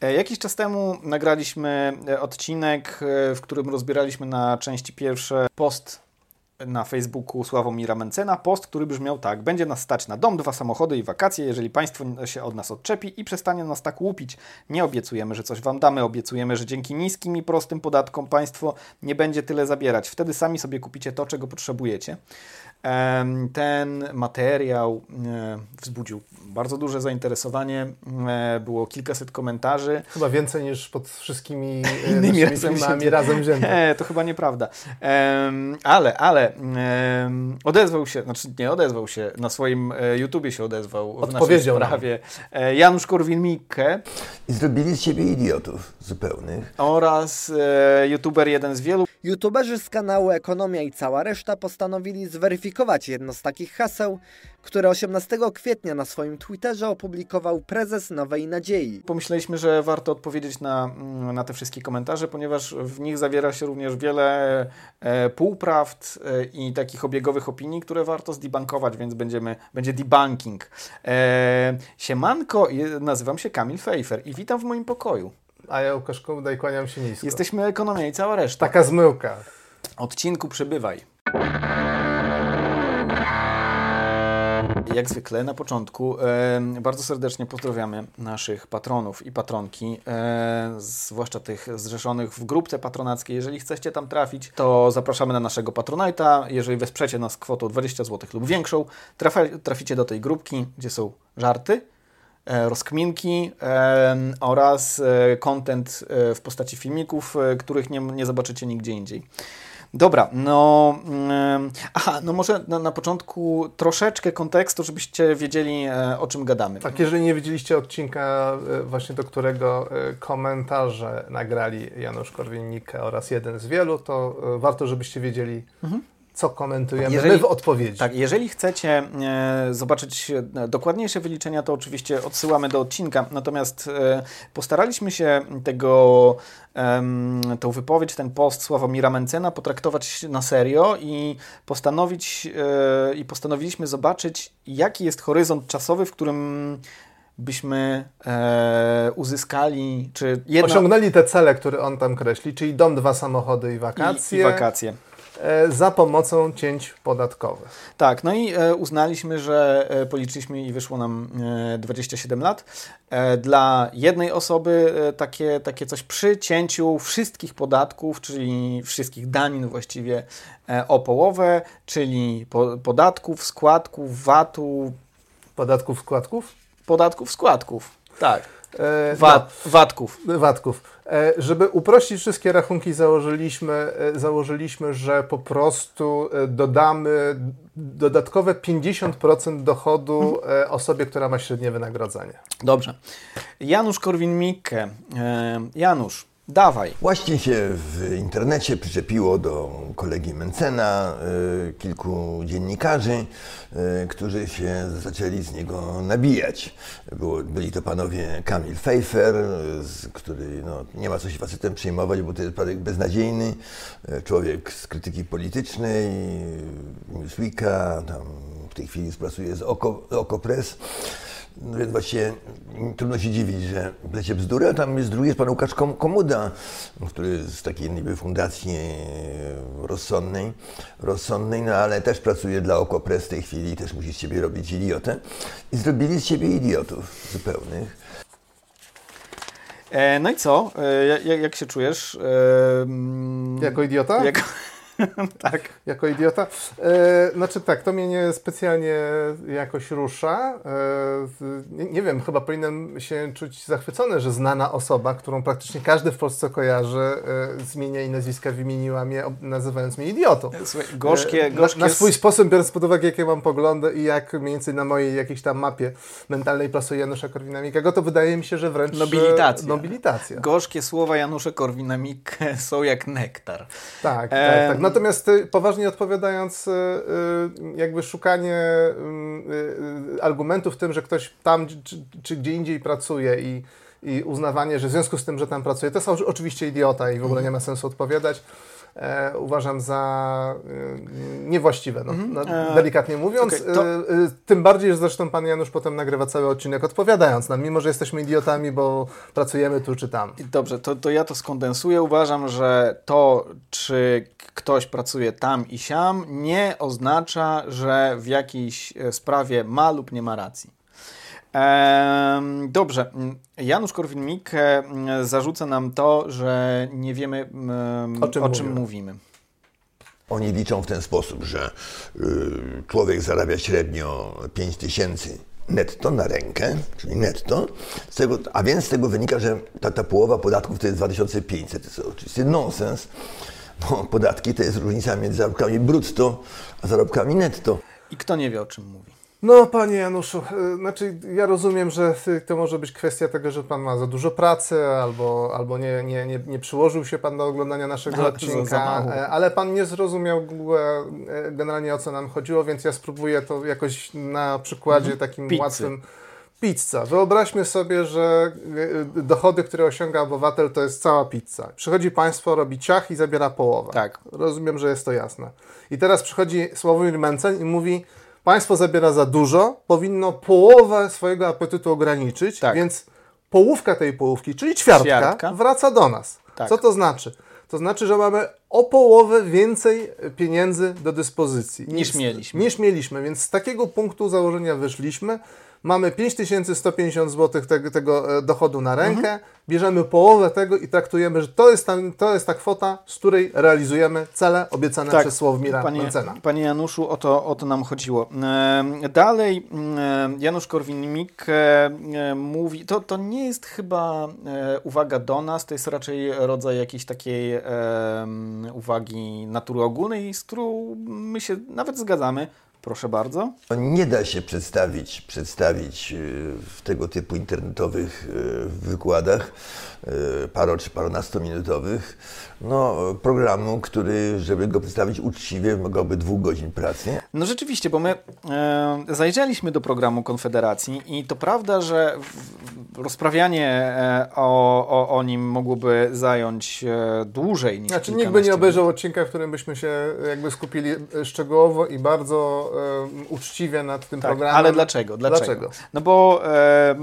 E, Jakiś czas temu nagraliśmy e, odcinek, e, w którym rozbieraliśmy na części pierwsze post na Facebooku Sławomira Mencena, post, który brzmiał tak. Będzie nas stać na dom, dwa samochody i wakacje, jeżeli państwo się od nas odczepi i przestanie nas tak łupić. Nie obiecujemy, że coś wam damy, obiecujemy, że dzięki niskim i prostym podatkom państwo nie będzie tyle zabierać. Wtedy sami sobie kupicie to, czego potrzebujecie. Ten materiał e, wzbudził bardzo duże zainteresowanie. E, Było kilkaset komentarzy. Chyba więcej niż pod wszystkimi e, Innymi razem filmami razem wziętymi. E, to chyba nieprawda. Ale, ale odezwał się, znaczy nie odezwał się, na swoim YouTubie się odezwał w naszej Odpowiedział nam. e, Janusz Korwin-Mikke I zrobili z siebie idiotów zupełnych. oraz YouTuber jeden z wielu, YouTuberzy z kanału Ekonomia i cała reszta postanowili zweryfikować jedno z takich haseł, które 18 kwietnia na swoim Twitterze opublikował prezes Nowej Nadziei. Pomyśleliśmy, że warto odpowiedzieć na, mm, na te wszystkie komentarze, ponieważ w nich zawiera się również wiele e, półprawd e, i takich obiegowych opinii, które warto zdebankować, więc będziemy, będzie debunking. E, siemanko, nazywam się Kamil Fejfer i witam w moim pokoju. A ja Łukasz Kołda i kłaniam się nisko. Jesteśmy ekonomia i cała reszta. Taka zmyłka. Odcinku przybywaj. Jak zwykle na początku e, bardzo serdecznie pozdrawiamy naszych patronów i patronki, e, zwłaszcza tych zrzeszonych w grupce patronackiej. Jeżeli chcecie tam trafić, to zapraszamy na naszego Patronite'a. Jeżeli wesprzecie nas kwotą 20 zł lub większą, trafia, traficie do tej grupki, gdzie są żarty, rozkminki e, oraz e, content e, w postaci filmików, e, których nie, nie zobaczycie nigdzie indziej. Dobra, no. mm, aha, no może na, na początku troszeczkę kontekstu, żebyście wiedzieli, e, o czym gadamy. Tak, jeżeli nie widzieliście odcinka, e, właśnie do którego e, komentarze nagrali Janusz Korwin-Mikke oraz jeden z wielu, to e, warto, żebyście wiedzieli, co komentujemy Jeżeli- my w odpowiedzi. Tak, jeżeli chcecie e, zobaczyć e, dokładniejsze wyliczenia, to oczywiście odsyłamy do odcinka. Natomiast e, postaraliśmy się tego, em, tą wypowiedź, ten post Sławomira Mencena potraktować na serio i postanowić e, i postanowiliśmy zobaczyć, jaki jest horyzont czasowy, w którym byśmy e, uzyskali, czy jedna Osiągnęli te cele, które on tam kreśli, czyli dom, dwa samochody i i, wakacje, i wakacje. E, za pomocą cięć podatkowych. Tak, no i e, uznaliśmy, że e, policzyliśmy i wyszło nam e, 27 lat. Dla jednej osoby takie, takie coś przy cięciu wszystkich podatków, czyli wszystkich danin właściwie o połowę, czyli po, podatków, składków, VAT-u, Podatków, składków? podatków, składków. Tak, E, VAT-ków. no, Watków. E, żeby uprościć wszystkie rachunki, założyliśmy, e, założyliśmy, że po prostu e, dodamy dodatkowe 50% dochodu e, osobie, która ma średnie wynagrodzenie. Dobrze. Janusz Korwin-Mikke. E, Janusz, dawaj. Właśnie się w internecie przyczepiło do kolegi Mencena y, kilku dziennikarzy, y, którzy się zaczęli z niego nabijać. Byli to panowie Kamil Pfeiffer, który no, nie ma co się facetem przejmować, bo to jest człowiek beznadziejny, y, człowiek z krytyki politycznej, Newsweeka, tam w tej chwili współpracuje z Oko, Oko Press. No więc właśnie trudno się dziwić, że plecie bzdury, a tam jest drugi jest pan Łukasz Kom- Komuda, który z takiej niby fundacji e, rozsądnej, rozsądnej, no ale też pracuje dla Okopres w tej chwili i też musi z siebie robić idiotę. I zrobili z siebie idiotów zupełnych. E, no i co? E, jak, jak się czujesz? E, mm, Jako idiota? Jak... tak. Jako idiota? E, znaczy tak, to mnie nie specjalnie jakoś rusza. E, nie, wiem, chyba powinienem się czuć zachwycony, że znana osoba, którą praktycznie każdy w Polsce kojarzy, e, zmienia jej nazwiska, wymieniła mnie, nazywając mnie idiotą. Słuchaj, gorzkie, E, gorzkie na, na swój sposób, biorąc pod uwagę, jakie mam poglądy i jak mniej więcej na mojej jakiejś tam mapie mentalnej plasuje Janusza Korwina-Mikkego, to wydaje mi się, że wręcz... e, Nobilitacja. Nobilitacja. Gorzkie słowa Janusza Korwina-Mikke są jak nektar. Tak, tak, tak. Natomiast y, poważnie odpowiadając, y, y, jakby szukanie argumentów w tym, że ktoś tam czy, czy gdzie indziej pracuje i, i uznawanie, że w związku z tym, że tam pracuje, to jest oczy- oczywiście idiota i w ogóle nie ma sensu odpowiadać. E, uważam za e, niewłaściwe, no, Mhm. no, E, delikatnie mówiąc. okej, to- tym bardziej, że zresztą pan Janusz potem nagrywa cały odcinek odpowiadając nam, mimo że jesteśmy idiotami, bo pracujemy tu czy tam. Dobrze, to, to ja to skondensuję. Uważam, że to, czy ktoś pracuje tam i siam, nie oznacza, że w jakiejś sprawie ma lub nie ma racji. Dobrze, Janusz Korwin-Mikke mm, zarzuca nam to, że nie wiemy, mm, O czym o czym mówimy. Oni liczą w ten sposób, że y, człowiek zarabia średnio 5 tysięcy netto na rękę, czyli netto, z tego, a więc z tego wynika, że ta, ta połowa podatków to jest 2500. To jest oczywiście nonsens, bo podatki to jest różnica między zarobkami brutto a zarobkami netto. I kto nie wie, o czym mówi. No, panie Januszu, e, znaczy ja rozumiem, że to może być kwestia tego, że pan ma za dużo pracy, albo, albo nie, nie, nie, nie przyłożył się pan do oglądania naszego Ale za- odcinka, e, ale pan nie zrozumiał e, generalnie o co nam chodziło, więc ja spróbuję to jakoś na przykładzie takim Mhm. Pizzy. łatwym. Pizza. Wyobraźmy sobie, że dochody, które osiąga obywatel, to jest cała pizza. Przychodzi państwo, robi ciach i zabiera połowę. Tak. Rozumiem, że jest to jasne. I teraz przychodzi Sławomir Mencen i mówi, państwo zabiera za dużo, powinno połowę swojego apetytu ograniczyć, Tak. więc połówka tej połówki, czyli ćwiartka, Ćwiartka. wraca do nas. Tak. Co to znaczy? To znaczy, że mamy o połowę więcej pieniędzy do dyspozycji. Niż mieliśmy. Niż mieliśmy, więc z takiego punktu założenia wyszliśmy. Mamy 5150 zł tego, tego e, dochodu na rękę, Mhm. bierzemy połowę tego i traktujemy, że to jest, ta, to jest ta kwota, z której realizujemy cele obiecane przez Sławomira panie, Mencena. panie Januszu, o to, o to nam chodziło. Em, Dalej em, Janusz Korwin-Mikke e, mówi, to, to nie jest chyba e, uwaga do nas, to jest raczej rodzaj jakiejś takiej uwagi natury ogólnej, z którą my się nawet zgadzamy. Proszę bardzo. Nie da się przedstawić, przedstawić y, w tego typu internetowych y, wykładach, y, paro czy parunastominutowych, no, programu, który, żeby go przedstawić uczciwie, wymagałby dwóch godzin pracy. No rzeczywiście, bo my e, zajrzeliśmy do programu Konfederacji i to prawda, że w- rozprawianie e, o, o, o nim mogłoby zająć e, dłużej niż Znaczy, nikt by nie obejrzał odcinka, w którym byśmy się jakby skupili e, szczegółowo i bardzo e, uczciwie nad tym Tak, programem. ale dlaczego? Dlaczego? Dlaczego? No bo e, e,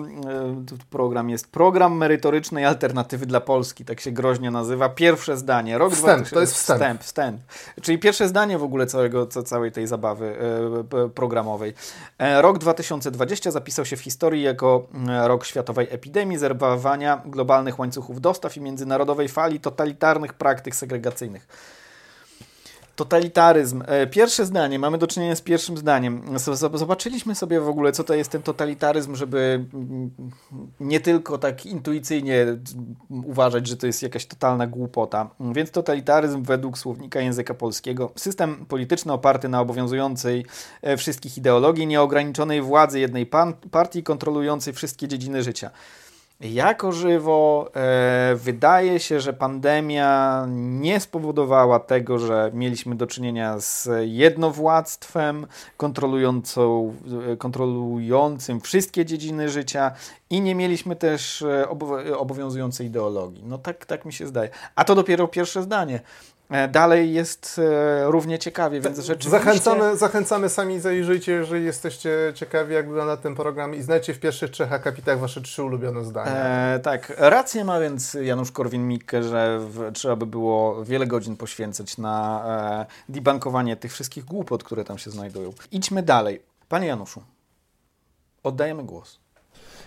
program jest program merytorycznej alternatywy dla Polski, tak się groźnie nazywa. Pierwsze zdanie. Rok Wstęp, 2000 to jest wstęp. wstęp. Wstęp, Czyli pierwsze zdanie w ogóle całego, ca- całej tej zabawy e, programowej. E, rok 2020 zapisał się w historii jako mm, rok światowej epidemii, zerwania globalnych łańcuchów dostaw i międzynarodowej fali totalitarnych praktyk segregacyjnych. Totalitaryzm. E, Pierwsze zdanie, mamy do czynienia z pierwszym zdaniem. Zobaczyliśmy sobie w ogóle, co to jest ten totalitaryzm, żeby mm, nie tylko tak intuicyjnie uważać, że to jest jakaś totalna głupota. Więc totalitaryzm według słownika języka polskiego system polityczny oparty na obowiązującej e, wszystkich ideologii, nieograniczonej władzy jednej partii kontrolującej wszystkie dziedziny życia. Jako żywo e, wydaje się, że pandemia nie spowodowała tego, że mieliśmy do czynienia z jednowładztwem e, kontrolującym wszystkie dziedziny życia i nie mieliśmy też e, obo- obowiązującej ideologii. No tak, tak mi się zdaje. A to dopiero pierwsze zdanie. E, Dalej jest e, równie ciekawie, więc rzeczywiście... Zachęcamy, zachęcamy sami, zajrzyjcie, jeżeli jesteście ciekawi, jak wygląda ten program i znajdźcie w pierwszych trzech akapitach wasze trzy ulubione zdania. E, tak, rację ma więc Janusz Korwin-Mikke, że w, trzeba by było wiele godzin poświęcać na e, debankowanie tych wszystkich głupot, które tam się znajdują. Idźmy dalej. Panie Januszu, oddajemy głos.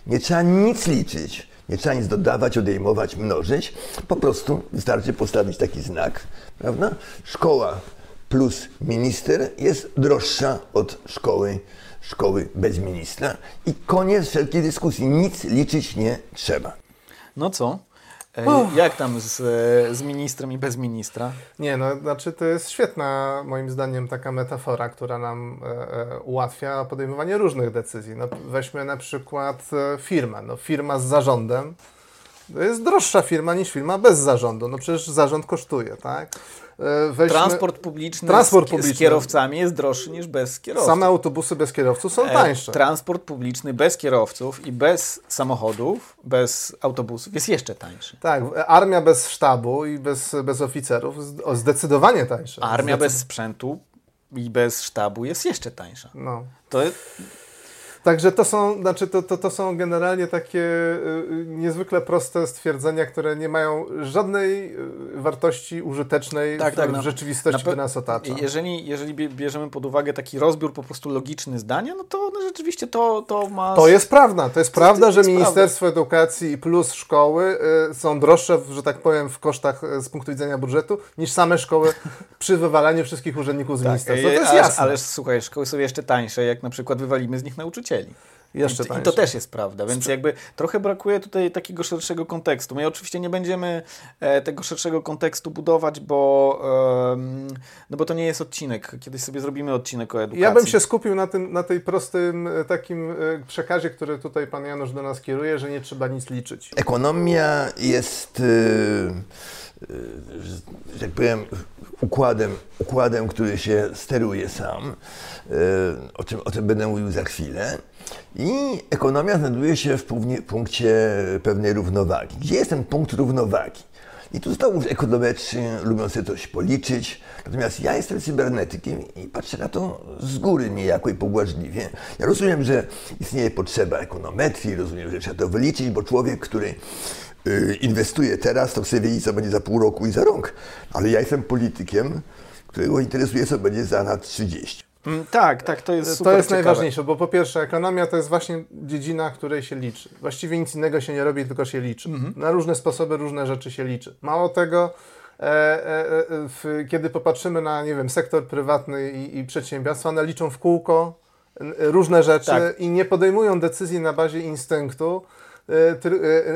Nie trzeba nic liczyć, nie trzeba nic dodawać, odejmować, mnożyć. Po prostu wystarczy postawić taki znak, prawda? Szkoła plus minister jest droższa od szkoły, szkoły bez ministra i koniec wszelkiej dyskusji. Nic liczyć nie trzeba. No co? Jak tam z, z ministrem i bez ministra? Nie, no znaczy to jest świetna moim zdaniem taka metafora, która nam e, e, ułatwia podejmowanie różnych decyzji. No, weźmy na przykład e, firmę. No, firma z zarządem to jest droższa firma niż firma bez zarządu. No przecież zarząd kosztuje, tak? E, weźmy... Transport publiczny, Transport z, publiczny. z kierowcami jest droższy niż bez kierowców. Same autobusy bez kierowców są E, tańsze. Transport publiczny bez kierowców i bez samochodów, bez autobusów jest jeszcze tańszy. Tak, armia bez sztabu i bez, bez oficerów zdecydowanie tańsza. Armia Zdecyd- bez sprzętu i bez sztabu jest jeszcze tańsza. No. To jest, Także to są, znaczy to, to, to są generalnie takie y, y, niezwykle proste stwierdzenia, które nie mają żadnej y, wartości użytecznej Tak, w, tak, w no. rzeczywistości, która nas otacza. jeżeli, jeżeli bie- bierzemy pod uwagę taki rozbiór po prostu logiczny zdania, no to no rzeczywiście to, to ma... To jest prawda. To jest To- prawda, to że jest Ministerstwo Edukacji plus szkoły są droższe, że tak powiem, w kosztach z punktu widzenia budżetu, niż same szkoły przy wywalaniu wszystkich urzędników z ministerstwa. To jest ale, jasne. ale słuchaj, szkoły są jeszcze tańsze, jak na przykład wywalimy z nich nauczycieli. Jeszcze I, I to też jest prawda, więc jakby trochę brakuje tutaj takiego szerszego kontekstu. My oczywiście nie będziemy e, tego szerszego kontekstu budować, bo, no bo to nie jest odcinek. Kiedyś sobie zrobimy odcinek o edukacji. Ja bym się skupił na, tym, na tej prostym e, takim e, przekazie, który tutaj pan Janusz do nas kieruje, że nie trzeba nic liczyć. Ekonomia jest, y, y, że tak powiem, układem, układem, który się steruje sam, y, o czym, o czym będę mówił za chwilę. I ekonomia znajduje się w punkcie pewnej równowagi. Gdzie jest ten punkt równowagi? I tu znowu ekonometrzy lubią sobie coś policzyć, natomiast ja jestem cybernetykiem i patrzę na to z góry niejako i pobłażliwie. Ja rozumiem, że istnieje potrzeba ekonometrii, rozumiem, że trzeba to wyliczyć, bo człowiek, który inwestuje teraz, to chce wiedzieć, co będzie za pół roku i za rok. Ale ja jestem politykiem, którego interesuje, co będzie za lat 30. Mm, Tak, tak, to jest To super jest ciekawe. najważniejsze, bo po pierwsze ekonomia to jest właśnie dziedzina, której się liczy. Właściwie nic innego się nie robi, tylko się liczy. Mhm. Na różne sposoby różne rzeczy się liczy. Mało tego, e, e, e, w, kiedy popatrzymy na, nie wiem, sektor prywatny i, i przedsiębiorstwa, one liczą w kółko różne rzeczy Tak. i nie podejmują decyzji na bazie instynktu, ty-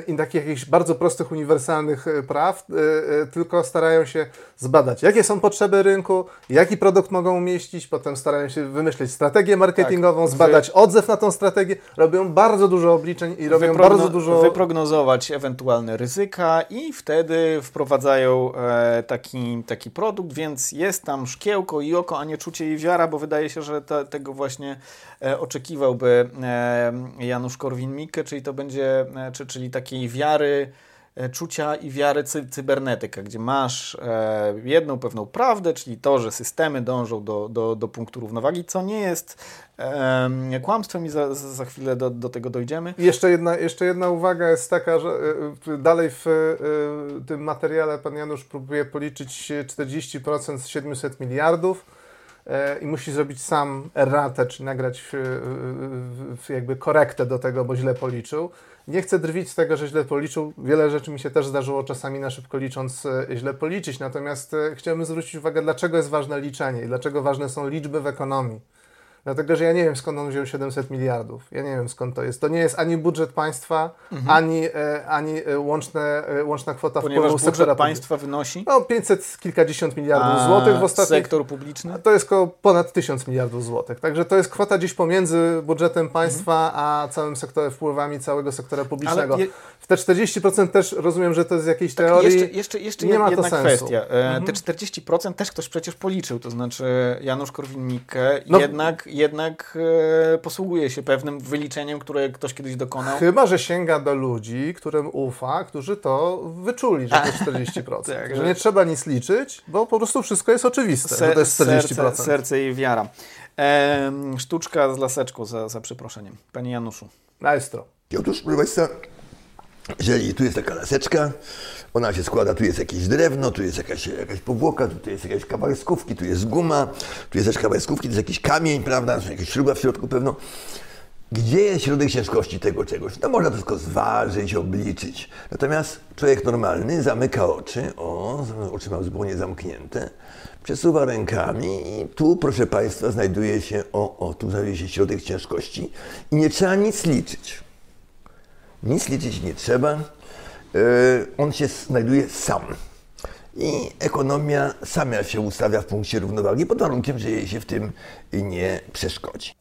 i takich jakichś bardzo prostych, uniwersalnych e, praw, e, e, tylko starają się zbadać, jakie są potrzeby rynku, jaki produkt mogą umieścić, potem starają się wymyślić strategię marketingową, Tak. zbadać odzew na tą strategię, robią bardzo dużo obliczeń i robią Wyprogno- bardzo dużo... Wyprognozować ewentualne ryzyka i wtedy wprowadzają e, taki, taki produkt, więc jest tam szkiełko i oko, a nie czucie i wiara, bo wydaje się, że te, tego właśnie e, oczekiwałby e, Janusz Korwin-Mikke, czyli to będzie, e, czy, czyli takiej wiary, czucia i wiary cy, cybernetyka, gdzie masz e, jedną pewną prawdę, czyli to, że systemy dążą do, do, do punktu równowagi, co nie jest e, kłamstwem i za, za chwilę do, do tego dojdziemy. Jeszcze jedna, jeszcze jedna uwaga jest taka, że y, dalej w y, tym materiale pan Janusz próbuje policzyć 40% z 700 miliardów e, i musi zrobić sam erratę, czy nagrać y, y, jakby korektę do tego, bo źle policzył. Nie chcę drwić z tego, że źle policzył. Wiele rzeczy mi się też zdarzyło czasami na szybko licząc e, źle policzyć, natomiast e, chciałbym zwrócić uwagę, dlaczego jest ważne liczenie i dlaczego ważne są liczby w ekonomii. Dlatego, że ja nie wiem skąd on wziął 700 miliardów. Ja nie wiem skąd to jest. To nie jest ani budżet państwa, ani, e, ani e, łączne, e, łączna kwota Ponieważ wpływów budżet sektora państwa wynosi. No 500 kilkadziesiąt miliardów a złotych w ostatnich... sektor publiczny. To jest około ponad 1000 miliardów złotych. Także to jest kwota gdzieś pomiędzy budżetem państwa a całym sektorem wpływami całego sektora publicznego. je- W te 40% też rozumiem, że to jest jakiejś teorii. Jeszcze, jeszcze, jeszcze nie ma to jedna sensu. kwestia. E, Te 40% też ktoś przecież policzył, to znaczy Janusz Korwin-Mikke No- jednak, jednak e, posługuje się pewnym wyliczeniem, które ktoś kiedyś dokonał. Chyba, że sięga do ludzi, którym ufa, którzy to wyczuli, że to jest 40%. Tak, że że- nie trzeba nic liczyć, bo po prostu wszystko jest oczywiste, że Se- to jest 40%. serce, serce i wiara. E, sztuczka z laseczką, za, za przeproszeniem. Panie Januszu. Maestro. I otóż, proszę Państwa, jeżeli tu jest taka laseczka, ona się składa, tu jest jakieś drewno, tu jest jakaś, jakaś powłoka, tutaj jest jakaś kawałek skówki, tu jest guma, tu jest też kawałek skówki, to jest jakiś kamień, prawda, są jakieś śruba w środku pewno. Gdzie jest środek ciężkości tego czegoś? No można to wszystko zważyć, obliczyć. Natomiast człowiek normalny zamyka oczy, o, oczy ma zupełnie zamknięte, przesuwa rękami i tu, proszę Państwa, znajduje się, o, o, tu znajduje się środek ciężkości i nie trzeba nic liczyć. Nic liczyć nie trzeba. Yy, On się znajduje sam. I ekonomia sama się ustawia w punkcie równowagi pod warunkiem, że jej się w tym nie przeszkodzi.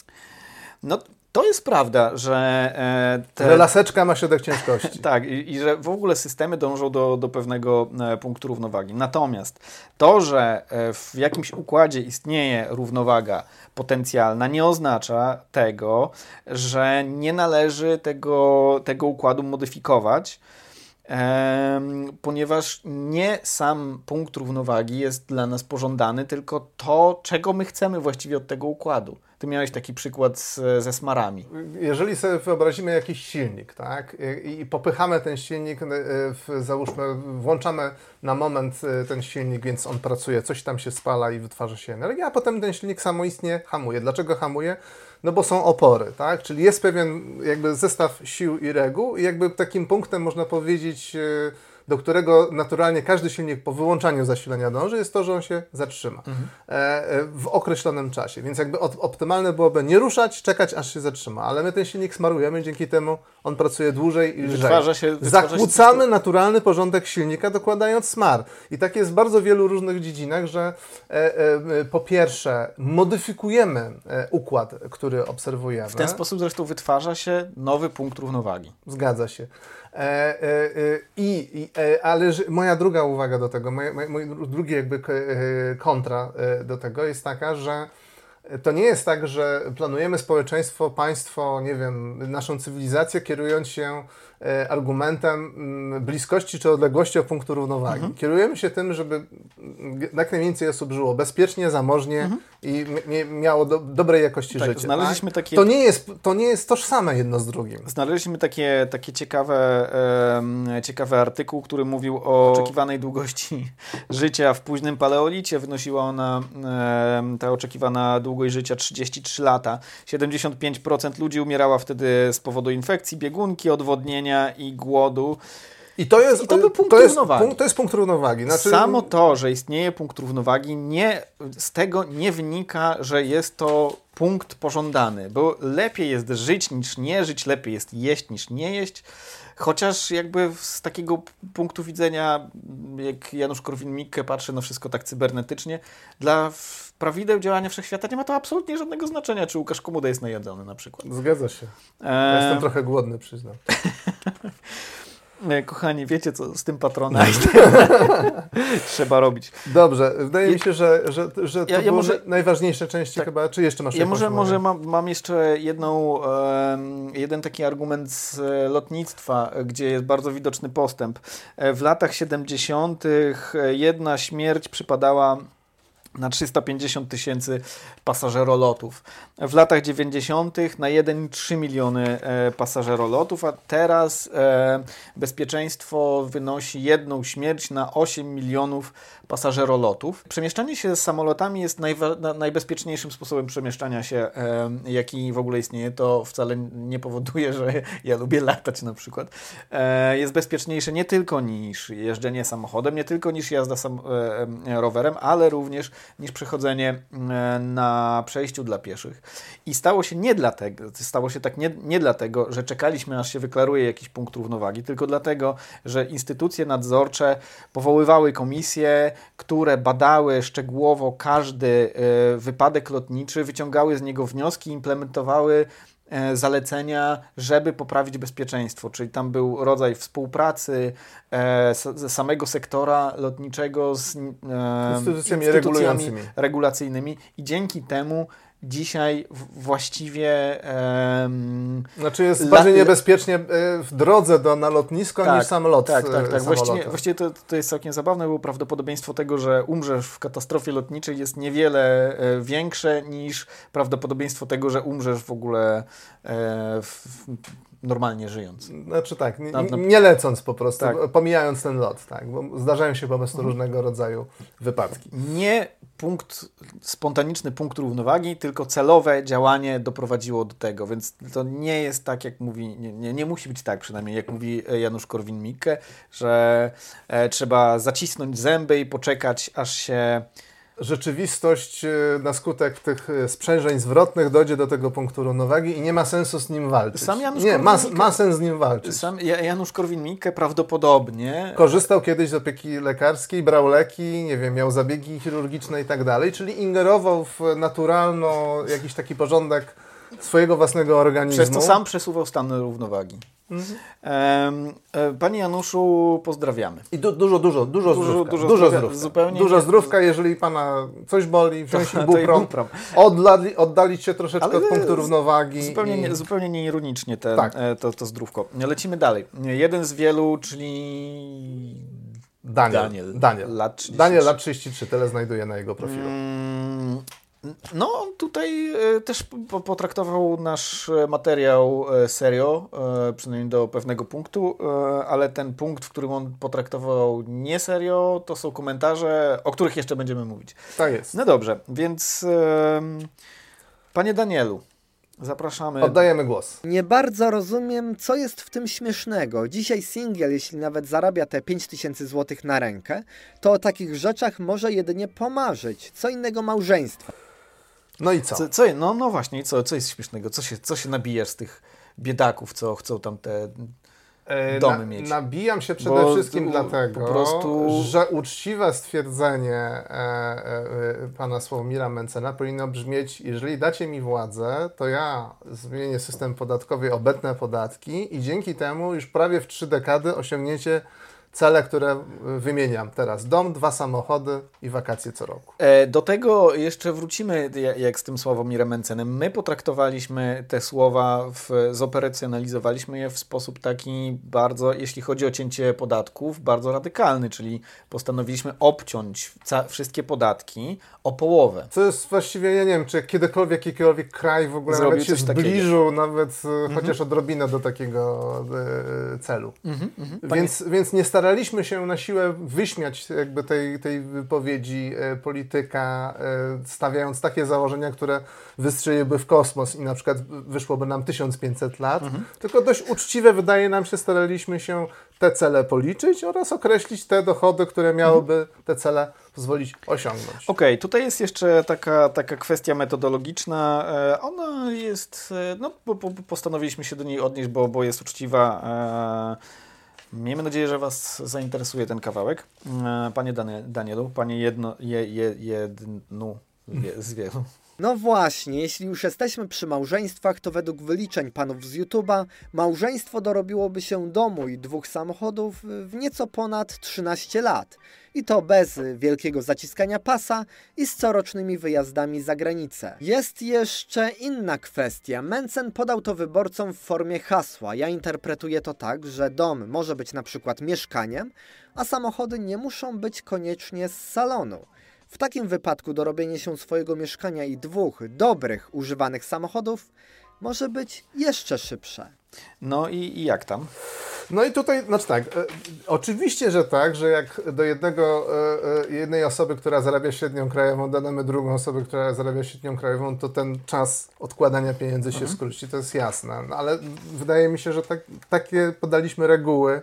No, To jest prawda, że e, te... Że laseczka ma środek ciężkości. tak, i, i, że w ogóle systemy dążą do, do pewnego e, punktu równowagi. Natomiast to, że e, w jakimś układzie istnieje równowaga potencjalna, nie oznacza tego, że nie należy tego, tego układu modyfikować ponieważ nie sam punkt równowagi jest dla nas pożądany, tylko to, czego my chcemy właściwie od tego układu. Ty miałeś taki przykład z, ze smarami. Jeżeli sobie wyobrazimy jakiś silnik, tak, i, i popychamy ten silnik, e, w, załóżmy, włączamy na moment e, ten silnik, więc on pracuje, coś tam się spala i wytwarza się energia, a potem ten silnik samoistnie hamuje. Dlaczego hamuje? No bo są opory, tak? Czyli jest pewien jakby zestaw sił i reguł i jakby takim punktem można powiedzieć e, do którego naturalnie każdy silnik po wyłączaniu zasilania dąży, jest to, że on się zatrzyma mhm. e, w określonym czasie. Więc jakby optymalne byłoby nie ruszać, czekać aż się zatrzyma, ale my ten silnik smarujemy, dzięki temu on pracuje dłużej i lżej. Wytwarza się, wytwarza Zakłócamy się... naturalny porządek silnika dokładając smar. I tak jest w bardzo wielu różnych dziedzinach, że e, e, po pierwsze modyfikujemy e, układ, który obserwujemy. W ten sposób zresztą wytwarza się nowy punkt równowagi. Zgadza się. E, e, e, I, ale moja druga uwaga do tego, moje, drugi jakby kontra do tego jest taka, że to nie jest tak, że planujemy społeczeństwo, państwo, nie wiem, naszą cywilizację kierując się E, argumentem mm, bliskości czy odległości od punktu równowagi. Mhm. Kierujemy się tym, żeby jak najwięcej osób żyło bezpiecznie, zamożnie mhm. i miało do, dobrej jakości tak, życia. Znaleźliśmy tak? takie... to, nie jest, to nie jest tożsame jedno z drugim. Znaleźliśmy takie, takie ciekawe, e, ciekawy artykuł, który mówił o oczekiwanej długości życia w późnym paleolicie. Wynosiła ona, e, ta oczekiwana długość życia 33 lata. 75% ludzi umierała wtedy z powodu infekcji, biegunki, odwodnienia, i głodu. I to jest, I to był punkt to jest równowagi. Punkt, to jest punkt równowagi. Znaczy... Samo to, że istnieje punkt równowagi, nie, z tego nie wynika, że jest to punkt pożądany, bo lepiej jest żyć niż nie żyć, lepiej jest jeść niż nie jeść. Chociaż jakby z takiego punktu widzenia, jak Janusz Korwin-Mikke patrzy na wszystko tak cybernetycznie, dla prawideł działania wszechświata nie ma to absolutnie żadnego znaczenia, czy Łukasz Komuda jest najedzony na przykład. Zgadza się. Ja Jestem trochę głodny, przyznam. Kochani, wiecie co z tym patronem trzeba robić. Dobrze, wydaje mi się, że, że, że to ja, ja może, najważniejsze części tak, chyba, czy jeszcze masz Ja może, może mam, mam jeszcze jedną, jeden taki argument z lotnictwa, gdzie jest bardzo widoczny postęp. E, w latach 70. jedna śmierć przypadała na 350 tysięcy pasażerolotów. W latach 90. na 1,3 miliony e, pasażerolotów, a teraz e, bezpieczeństwo wynosi jedną śmierć na 8 milionów pasażerolotów. Przemieszczanie się samolotami jest najbezpieczniejszym sposobem przemieszczania się, e, jaki w ogóle istnieje. To wcale nie powoduje, że ja lubię latać na przykład. Jest bezpieczniejsze nie tylko niż jeżdżenie samochodem, nie tylko niż jazda rowerem, ale również niż przechodzenie na przejściu dla pieszych. I stało się nie dlatego, stało się tak nie, nie dlatego, że czekaliśmy aż się wyklaruje jakiś punkt równowagi, tylko dlatego, że instytucje nadzorcze powoływały komisje, które badały szczegółowo każdy e, wypadek lotniczy, wyciągały z niego wnioski, implementowały e, zalecenia, żeby poprawić bezpieczeństwo. Czyli tam był rodzaj współpracy e, samego sektora lotniczego z instytucjami, instytucjami regulacyjnymi i dzięki temu dzisiaj właściwie. Um, znaczy jest bardziej niebezpiecznie e, w drodze do, na lotnisko tak, niż sam lot. Tak, tak, tak. Właściwie, właściwie to, to jest całkiem zabawne, bo prawdopodobieństwo tego, że umrzesz w katastrofie lotniczej jest niewiele e, większe niż prawdopodobieństwo tego, że umrzesz w ogóle e, w, normalnie żyjąc. Znaczy tak, nie, nie lecąc po prostu, tak. pomijając ten lot, tak, bo zdarzają się po prostu mhm. różnego rodzaju wypadki. Nie punkt, spontaniczny punkt równowagi, tylko celowe działanie doprowadziło do tego, więc to nie jest tak, jak mówi, nie, nie, nie musi być tak przynajmniej, jak mówi Janusz Korwin-Mikke, że e, trzeba zacisnąć zęby i poczekać, aż się rzeczywistość e, na skutek tych e, sprzężeń zwrotnych dojdzie do tego punktu równowagi i nie ma sensu z nim walczyć. Sam Janusz nie, ma, ma sens z nim walczyć. Sam Janusz Korwin-Mikke prawdopodobnie... Korzystał kiedyś z opieki lekarskiej, brał leki, nie wiem, miał zabiegi chirurgiczne i tak dalej, czyli ingerował w naturalno jakiś taki porządek swojego własnego organizmu. Przez to sam przesuwał stan równowagi. E, Panie Januszu, pozdrawiamy. I du, dużo, dużo, dużo, Dużo- zdrówka. dużo Dużo, zdrówka. Zupełnie dużo nie- zdrówka, jeżeli pana coś boli, wziąć ibuprom. oddali, oddalić się troszeczkę Ale od punktu równowagi. Zupełnie, i... nie, zupełnie nieironicznie ten, Tak. e, to, to zdrówko. Lecimy dalej. Jeden z wielu, czyli Daniel. Daniel. Daniel. Lat 33. Daniel, lat 33, tyle znajduje na jego profilu. Mm, No, tutaj e, też po- potraktował nasz e, materiał e, serio, przynajmniej do pewnego punktu, ale ten punkt, w którym on potraktował nie serio, to są komentarze, o których jeszcze będziemy mówić. Tak jest. No dobrze, więc panie Danielu, zapraszamy. Oddajemy głos. Nie bardzo rozumiem, co jest w tym śmiesznego. Dzisiaj singiel, jeśli nawet zarabia te 5000 zł na rękę, to o takich rzeczach może jedynie pomarzyć. Co innego małżeństwo. No i co? Co, co, no, no właśnie, i co, co jest śmiesznego? Co się, co się nabijasz z tych biedaków, co chcą tam te... E, domy mieć. Nabijam się przede Bo wszystkim tu dlatego, po prostu- że uczciwe stwierdzenie e, e, e, pana Sławomira Mencena powinno brzmieć, jeżeli dacie mi władzę, to ja zmienię system podatkowy, obetnę podatki i dzięki temu już prawie w trzy dekady osiągniecie cele, które y, wymieniam teraz. Dom, dwa samochody i wakacje co roku. E, Do tego jeszcze wrócimy, ja- jak z tym Sławomirem Mencenem. My potraktowaliśmy te słowa, w, zoperacjonalizowaliśmy je w sposób taki bardzo, jeśli chodzi o cięcie podatków, bardzo radykalny, czyli postanowiliśmy obciąć wszystkie podatki o połowę. Co jest właściwie, ja nie wiem, czy kiedykolwiek jakikolwiek kraj w ogóle Zrobił nawet się coś takiego. zbliżył nawet e, chociaż odrobinę do takiego e, celu. Panie- Więc, więc nie staraliśmy się na siłę wyśmiać jakby tej, tej wypowiedzi e, polityka, e, stawiając takie założenia, które wystrzeliłyby w kosmos i na przykład wyszłoby nam 1500 lat, tylko dość uczciwe wydaje nam się, staraliśmy się te cele policzyć oraz określić te dochody, które miałyby te cele pozwolić osiągnąć. Okej, tutaj jest jeszcze taka, taka kwestia metodologiczna. E, Ona jest, no po, po, postanowiliśmy się do niej odnieść, bo, bo jest uczciwa. E, Miejmy nadzieję, że Was zainteresuje ten kawałek. E, Panie Danie, Danielu, Panie jedno, je, je, jednu wie- z wielu. No właśnie, jeśli już jesteśmy przy małżeństwach, to według wyliczeń panów z YouTube'a, małżeństwo dorobiłoby się domu i dwóch samochodów w nieco ponad 13 lat. I to bez wielkiego zaciskania pasa i z corocznymi wyjazdami za granicę. Jest jeszcze inna kwestia. Mencen podał to wyborcom w formie hasła. Ja interpretuję to tak, że dom może być na przykład mieszkaniem, a samochody nie muszą być koniecznie z salonu. W takim wypadku dorobienie się swojego mieszkania i dwóch dobrych, używanych samochodów może być jeszcze szybsze. No i, i jak tam? No i tutaj, znaczy tak, e, oczywiście, że tak, że jak do jednego, e, e, jednej osoby, która zarabia średnią krajową, dodamy drugą osobę, która zarabia średnią krajową, to ten czas odkładania pieniędzy się skróci, to jest jasne. No, ale wydaje mi się, że tak, takie podaliśmy reguły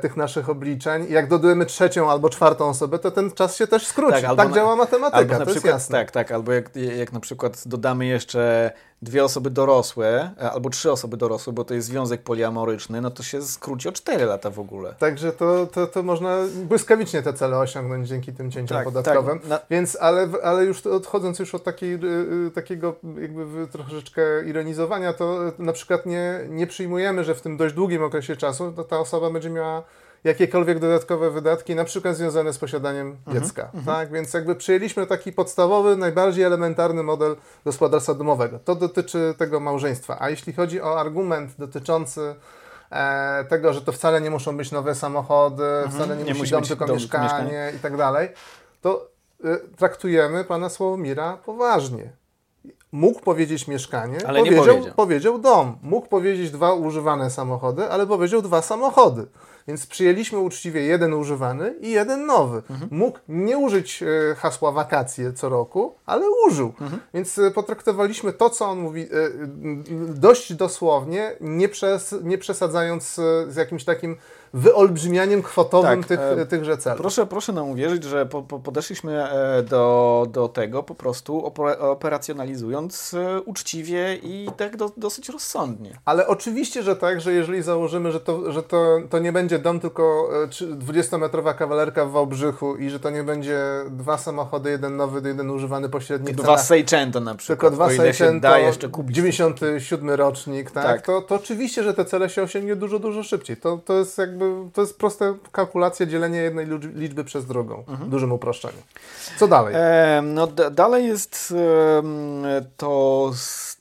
tych naszych obliczeń jak dodajemy trzecią albo czwartą osobę, to ten czas się też skróci. Tak, albo na- działa matematyka, Albo na to jest przykład, jasne. tak, tak, albo jak, jak na przykład dodamy jeszcze dwie osoby dorosłe, e, albo trzy osoby dorosłe, bo to jest związek poliamoryczny, no to się skróci o cztery lata w ogóle. Także to, to, to można błyskawicznie te cele osiągnąć dzięki tym cięciom Tak, podatkowym. tak. Na- Więc, ale, ale już odchodząc już od takiej, y, y, takiego jakby troszeczkę ironizowania, to na przykład nie, nie przyjmujemy, że w tym dość długim okresie czasu ta osoba będzie miała jakiekolwiek dodatkowe wydatki, na przykład związane z posiadaniem Mhm, dziecka. Tak? Więc jakby przyjęliśmy taki podstawowy, najbardziej elementarny model gospodarstwa domowego. To dotyczy tego małżeństwa. A jeśli chodzi o argument dotyczący e, tego, że to wcale nie muszą być nowe samochody, wcale nie, Mhm. Nie musi dom, być tylko dom, mieszkanie, mieszkanie. i tak dalej, to y, traktujemy pana Sławomira poważnie. Mógł powiedzieć mieszkanie, Ale nie powiedział, powiedział. powiedział dom. Mógł powiedzieć dwa używane samochody, ale powiedział dwa samochody. Więc przyjęliśmy uczciwie jeden używany i jeden nowy. Mhm. Mógł nie użyć e, hasła wakacje co roku, ale użył. Mhm. Więc e, potraktowaliśmy to, co on mówi, e, dość dosłownie, nie, przes, nie przesadzając z jakimś takim wyolbrzymianiem kwotowym Tak, tych, e, tychże celów. Proszę, proszę nam uwierzyć, że po, po, podeszliśmy e, do, do tego po prostu opera- operacjonalizując e, uczciwie i tak do, dosyć rozsądnie. Ale oczywiście, że tak, że jeżeli założymy, że to, że to, to nie będzie dom, tylko e, trzy- 20-metrowa kawalerka w Wałbrzychu i że to nie będzie dwa samochody, jeden nowy, jeden używany pośrednik. Dwa Seicento na przykład, tylko dwa Seicento, da jeszcze kupić. 97 rocznik, tak? Tak. To, to oczywiście, że te cele się osiągnie dużo, dużo szybciej. To, to jest jakby, to jest prosta kalkulacja dzielenia jednej liczb- liczby przez drugą, Mhm. w dużym uproszczeniu. Co dalej? E, no dalej jest em, to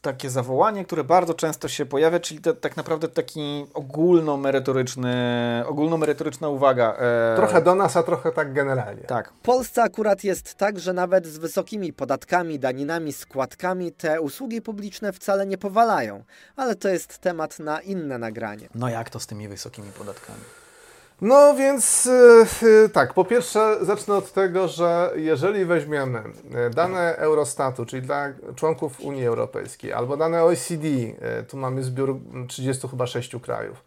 takie zawołanie, które bardzo często się pojawia, czyli to, tak naprawdę taki ogólnomerytoryczny, ogólnomerytoryczna uwaga. e, Trochę do nas, a trochę tak generalnie. Tak. W Polsce akurat jest tak, że nawet z wysokimi podatkami, daninami, składkami te usługi publiczne wcale nie powalają. Ale to jest temat na inne nagranie. No jak to z tymi wysokimi podatkami? No więc yy, yy, tak, po pierwsze zacznę od tego, że jeżeli weźmiemy yy, dane Eurostatu, czyli dla członków Unii Europejskiej, albo dane OECD, tu mamy zbiór 30 chyba 6 krajów,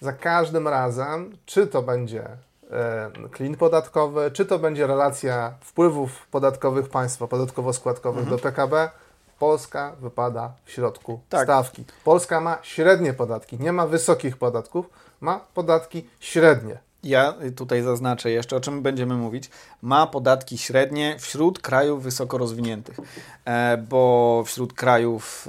za każdym razem, czy to będzie klin podatkowy, czy to będzie relacja wpływów podatkowych państwa, podatkowo-składkowych do PKB, Polska wypada w środku Tak. stawki. Polska ma średnie podatki, nie ma wysokich podatków, ma podatki średnie. Ja tutaj zaznaczę jeszcze, o czym będziemy mówić. Ma podatki średnie wśród krajów wysoko rozwiniętych, e, bo wśród krajów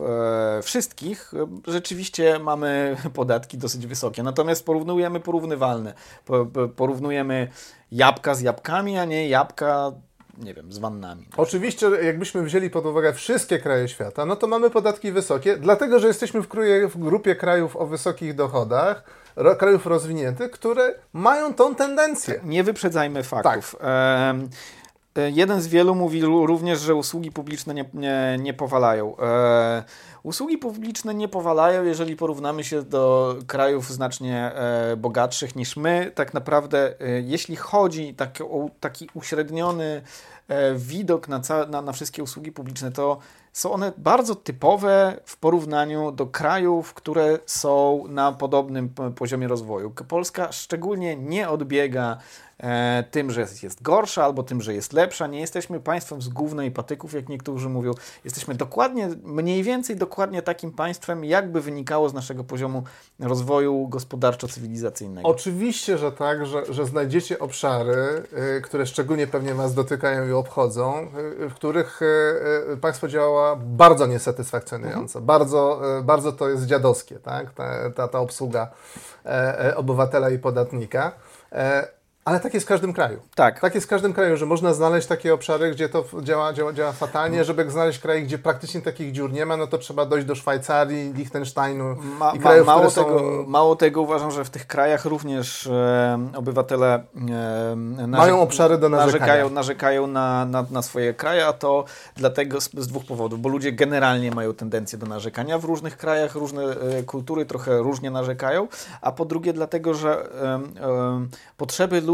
e, wszystkich rzeczywiście mamy podatki dosyć wysokie. Natomiast porównujemy porównywalne. Po, po, porównujemy jabłka z jabłkami, a nie jabłka, nie wiem, z wannami. Oczywiście, jakbyśmy wzięli pod uwagę wszystkie kraje świata, no to mamy podatki wysokie, dlatego że jesteśmy w, kruje, w grupie krajów o wysokich dochodach, ro, krajów rozwiniętych, które mają tą tendencję. Nie wyprzedzajmy faktów. E, Jeden z wielu mówi również, że usługi publiczne nie, nie, nie powalają. E, usługi publiczne nie powalają, jeżeli porównamy się do krajów znacznie e, bogatszych niż my. Tak naprawdę, e, jeśli chodzi tak, o taki uśredniony e, widok na, ca- na, na wszystkie usługi publiczne, to są one bardzo typowe w porównaniu do krajów, które są na podobnym poziomie rozwoju. Polska szczególnie nie odbiega e, tym, że jest gorsza albo tym, że jest lepsza. Nie jesteśmy państwem z gówna patyków, jak niektórzy mówią. Jesteśmy dokładnie, mniej więcej dokładnie takim państwem, jakby wynikało z naszego poziomu rozwoju gospodarczo-cywilizacyjnego. Oczywiście, że tak, że, że znajdziecie obszary, y, które szczególnie pewnie Was dotykają i obchodzą, y, w których y, państwo działa bardzo niesatysfakcjonująco. Bardzo, y, bardzo to jest dziadowskie, tak? ta, ta, ta obsługa e, e, obywatela i podatnika. Ale tak jest w każdym kraju. Tak. Tak jest w każdym kraju, że można znaleźć takie obszary, gdzie to działa, działa, działa fatalnie. Żeby znaleźć kraj, gdzie praktycznie takich dziur nie ma, no to trzeba dojść do Szwajcarii, Liechtensteinu Ma, i ma, krajów, mało, które tego, są... mało tego uważam, że w tych krajach również e, obywatele e, Mają obszary do narzekania. narzekają, narzekają na, na, na swoje kraje, a to dlatego z, z dwóch powodów, bo ludzie generalnie mają tendencję do narzekania w różnych krajach, różne e, kultury trochę różnie narzekają, a po drugie dlatego, że potrzeby ludzi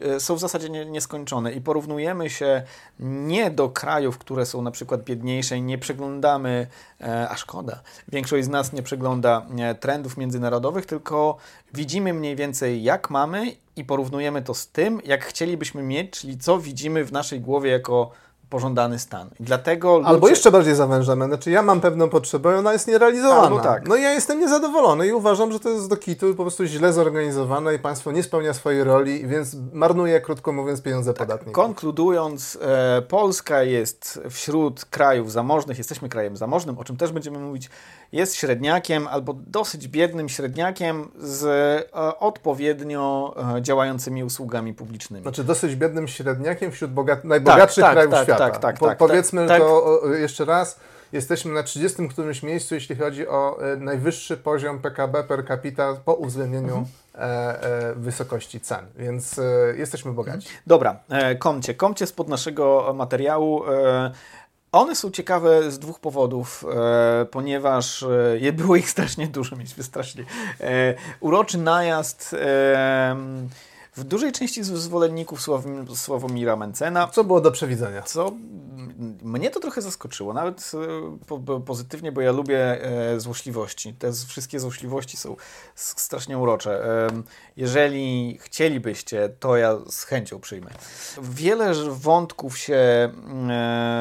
e, są w zasadzie nie, nieskończone i porównujemy się nie do krajów, które są na przykład biedniejsze i nie przeglądamy, e, a szkoda, większość z nas nie przegląda e, trendów międzynarodowych, tylko widzimy mniej więcej jak mamy i porównujemy to z tym, jak chcielibyśmy mieć, czyli co widzimy w naszej głowie jako pożądany stan. I dlatego ludzie... Albo jeszcze bardziej zawężamy. Znaczy ja mam pewną potrzebę, ona jest nierealizowana. Albo tak. No i ja jestem niezadowolony i uważam, że to jest do kitu i po prostu źle zorganizowane i państwo nie spełnia swojej roli, więc marnuje, krótko mówiąc, pieniądze podatników. Konkludując, e, Polska jest wśród krajów zamożnych, jesteśmy krajem zamożnym, o czym też będziemy mówić, jest średniakiem albo dosyć biednym średniakiem z e, odpowiednio e, działającymi usługami publicznymi. Znaczy dosyć biednym średniakiem wśród bogat... najbogatszych tak, krajów tak, świata. tak, tak, Po, tak, powiedzmy tak. to o, jeszcze raz. Jesteśmy na 30 którymś miejscu, jeśli chodzi o e, najwyższy poziom PKB per capita po uwzględnieniu Mhm. e, e, wysokości cen, więc e, jesteśmy bogaci. Dobra, komcie. Komcie spod naszego materiału. One są ciekawe z dwóch powodów, e, ponieważ e, było ich strasznie dużo, mieliśmy strasznie e, uroczy najazd. W dużej części zwolenników Sławom- Sławomira Mencena, Co było do przewidzenia? co mnie to trochę zaskoczyło, nawet e, po, po, pozytywnie, bo ja lubię e, złośliwości. Te wszystkie złośliwości są strasznie urocze. Jeżeli chcielibyście, to ja z chęcią przyjmę. Wiele wątków się e,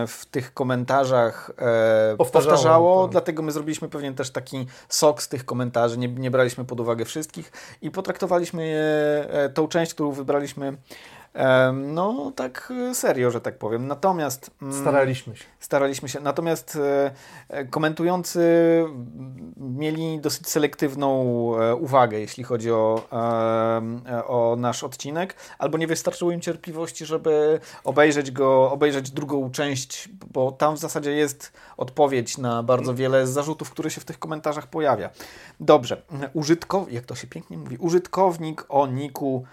w tych komentarzach Powtarzało, powtarzało, tak. dlatego my zrobiliśmy pewien też taki sok z tych komentarzy, nie, nie braliśmy pod uwagę wszystkich i potraktowaliśmy je, tą część, którą wybraliśmy No, tak e, serio, że tak powiem. Natomiast. mm, Staraliśmy się. Staraliśmy się. Natomiast e, e, komentujący m, mieli dosyć selektywną uwagę, jeśli chodzi o, o nasz odcinek, albo nie wystarczyło im cierpliwości, żeby obejrzeć go, obejrzeć drugą część, bo tam w zasadzie jest odpowiedź na bardzo wiele z zarzutów, które się w tych komentarzach pojawia. Dobrze. Użytkownik, jak to się pięknie mówi, użytkownik o niku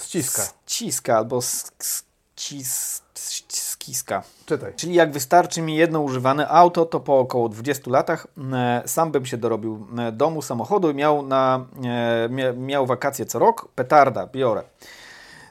Ściska. Ściska albo sk- cis- skiska. Czytaj. Czyli jak wystarczy mi jedno używane auto, to po około 20 latach e, sam bym się dorobił e, domu, samochodu i miał, na, e, mia, miał wakacje co rok, petarda, biorę.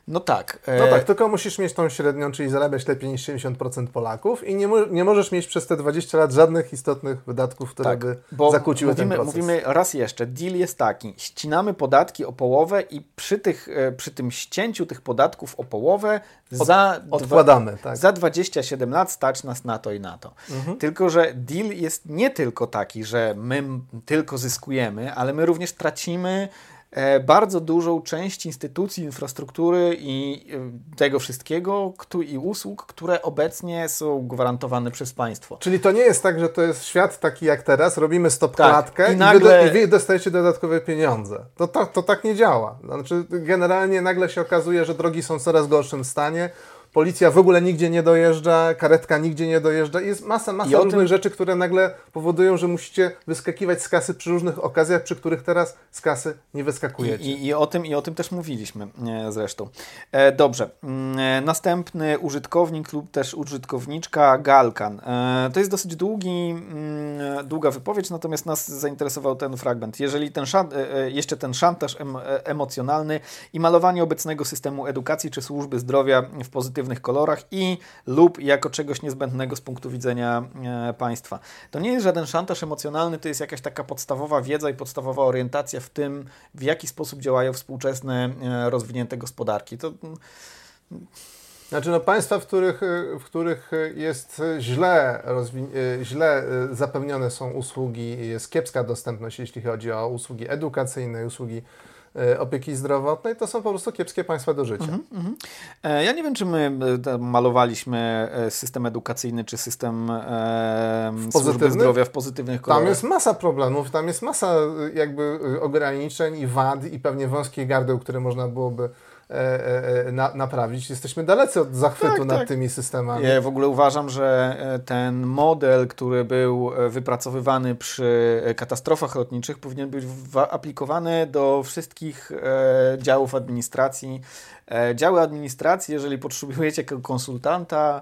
No tak. e, No tak, tylko musisz mieć tą średnią, czyli zarabiać lepiej niż 70% Polaków i nie, mo- nie możesz mieć przez te 20 lat żadnych istotnych wydatków, które Tak, by bo zakłóciły mówimy, ten proces. mówimy raz jeszcze, deal jest taki, ścinamy podatki o połowę i przy, tych, e, przy tym ścięciu tych podatków o połowę za, dwa, Odkładamy, tak. za 27 lat stać nas na to i na to. Mhm. Tylko, że deal jest nie tylko taki, że my tylko zyskujemy, ale my również tracimy e, bardzo dużą część instytucji, infrastruktury i e, tego wszystkiego i usług, które obecnie są gwarantowane przez państwo. Czyli to nie jest tak, że to jest świat taki jak teraz, robimy stop Tak, klatkę i nagle- wy, i wy dostajecie dodatkowe pieniądze. To, to, to tak nie działa. Znaczy, generalnie nagle się okazuje, że drogi są w coraz gorszym stanie, policja w ogóle nigdzie nie dojeżdża, karetka nigdzie nie dojeżdża. Jest masa, masa różnych tym- rzeczy, które nagle powodują, że musicie wyskakiwać z kasy przy różnych okazjach, przy których teraz z kasy nie wyskakujecie. I, i, i, o tym, I o tym też mówiliśmy e, zresztą. E, dobrze. Mm, E, następny użytkownik lub też użytkowniczka Galkan. E, to jest dosyć długi, mm, długa wypowiedź, natomiast nas zainteresował ten fragment. Jeżeli ten e, e, jeszcze ten szantaż em, e, emocjonalny i malowanie obecnego systemu edukacji czy służby zdrowia w pozytywnych kolorach i lub jako czegoś niezbędnego z punktu widzenia e, państwa. To nie jest żaden szantaż emocjonalny, to jest jakaś taka podstawowa wiedza i podstawowa orientacja w tym, w jaki sposób działają współczesne e, rozwinięte gospodarki. To mm, Znaczy, no państwa, w których, y, w których jest źle, źle zapewnione są usługi, jest kiepska dostępność, jeśli chodzi o usługi edukacyjne, usługi opieki zdrowotnej, to są po prostu kiepskie państwa do życia. E, Ja nie wiem, czy my e, malowaliśmy e, system edukacyjny, czy system e, służby zdrowia w pozytywnych kolorach. Tam jest masa problemów, tam jest masa jakby ograniczeń i wad i pewnie wąskich gardeł, które można byłoby e, e, e, na, naprawić. Jesteśmy dalecy od zachwytu Tak, nad tak. tymi systemami. Ja w ogóle uważam, że e, ten model, który był e, wypracowywany przy e, katastrofach lotniczych, powinien być wa- aplikowany do wszystkich e, działów administracji. E, działy administracji, jeżeli potrzebujecie ko- konsultanta,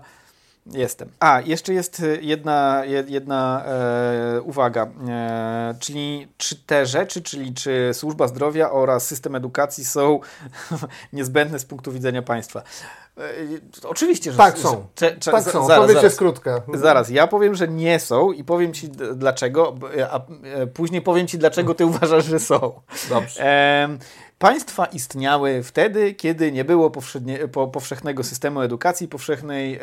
Jestem. A, jeszcze jest e, jedna, je- jedna e, uwaga, e, czyli czy te rzeczy, czyli czy służba zdrowia oraz system edukacji są niezbędne z punktu widzenia państwa. E, oczywiście, że Tak że- są. Cze, cze, tak są, zaraz, odpowiedź zaraz. jest krótka. Zaraz, ja powiem, że nie są i powiem Ci dlaczego, b- a e, później powiem Ci, dlaczego Ty uważasz, że są. Dobrze. Państwa istniały wtedy, kiedy nie było po, powszechnego systemu edukacji powszechnej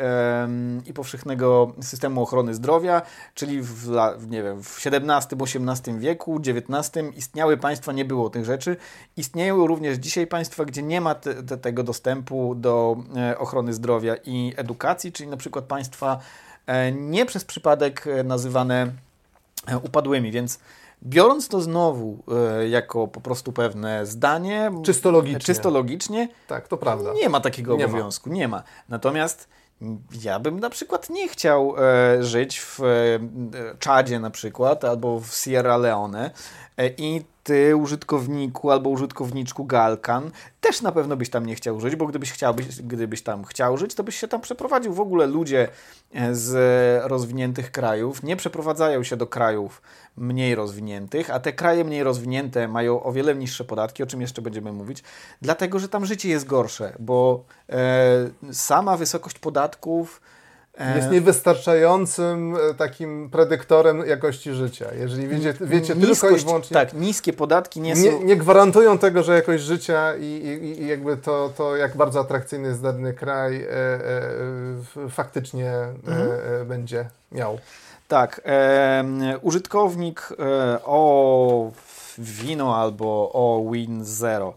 i powszechnego systemu ochrony zdrowia, czyli w, nie wiem, w XVII-XVIII wieku, XIX istniały państwa, nie było tych rzeczy. Istnieją również dzisiaj państwa, gdzie nie ma te, te, tego dostępu do e, ochrony zdrowia i edukacji, czyli na przykład państwa e, nie przez przypadek e, nazywane e, upadłymi, więc biorąc to znowu e, jako po prostu pewne zdanie, Czysto logicznie. czysto logicznie Tak, to prawda. nie ma takiego Nie ma. obowiązku, nie ma. Natomiast ja bym na przykład nie chciał e, żyć w e, Czadzie na przykład albo w Sierra Leone e, i ty, użytkowniku albo użytkowniczku Galkan, też na pewno byś tam nie chciał żyć, bo gdybyś, chciał, gdybyś tam chciał żyć, to byś się tam przeprowadził. W ogóle ludzie e, z rozwiniętych krajów nie przeprowadzają się do krajów mniej rozwiniętych, a te kraje mniej rozwinięte mają o wiele niższe podatki, o czym jeszcze będziemy mówić, dlatego że tam życie jest gorsze, bo e, sama wysokość podatków jest niewystarczającym e, takim predyktorem jakości życia. Jeżeli wiecie, wiecie Niskość, tylko i wyłącznie... Tak, niskie podatki nie, nie są... Nie gwarantują tego, że jakość życia i, i, i jakby to, to, jak bardzo atrakcyjny jest dany kraj, e, e, faktycznie e, mhm. e, będzie miał. Tak. użytkownik o Wino albo o Win Zero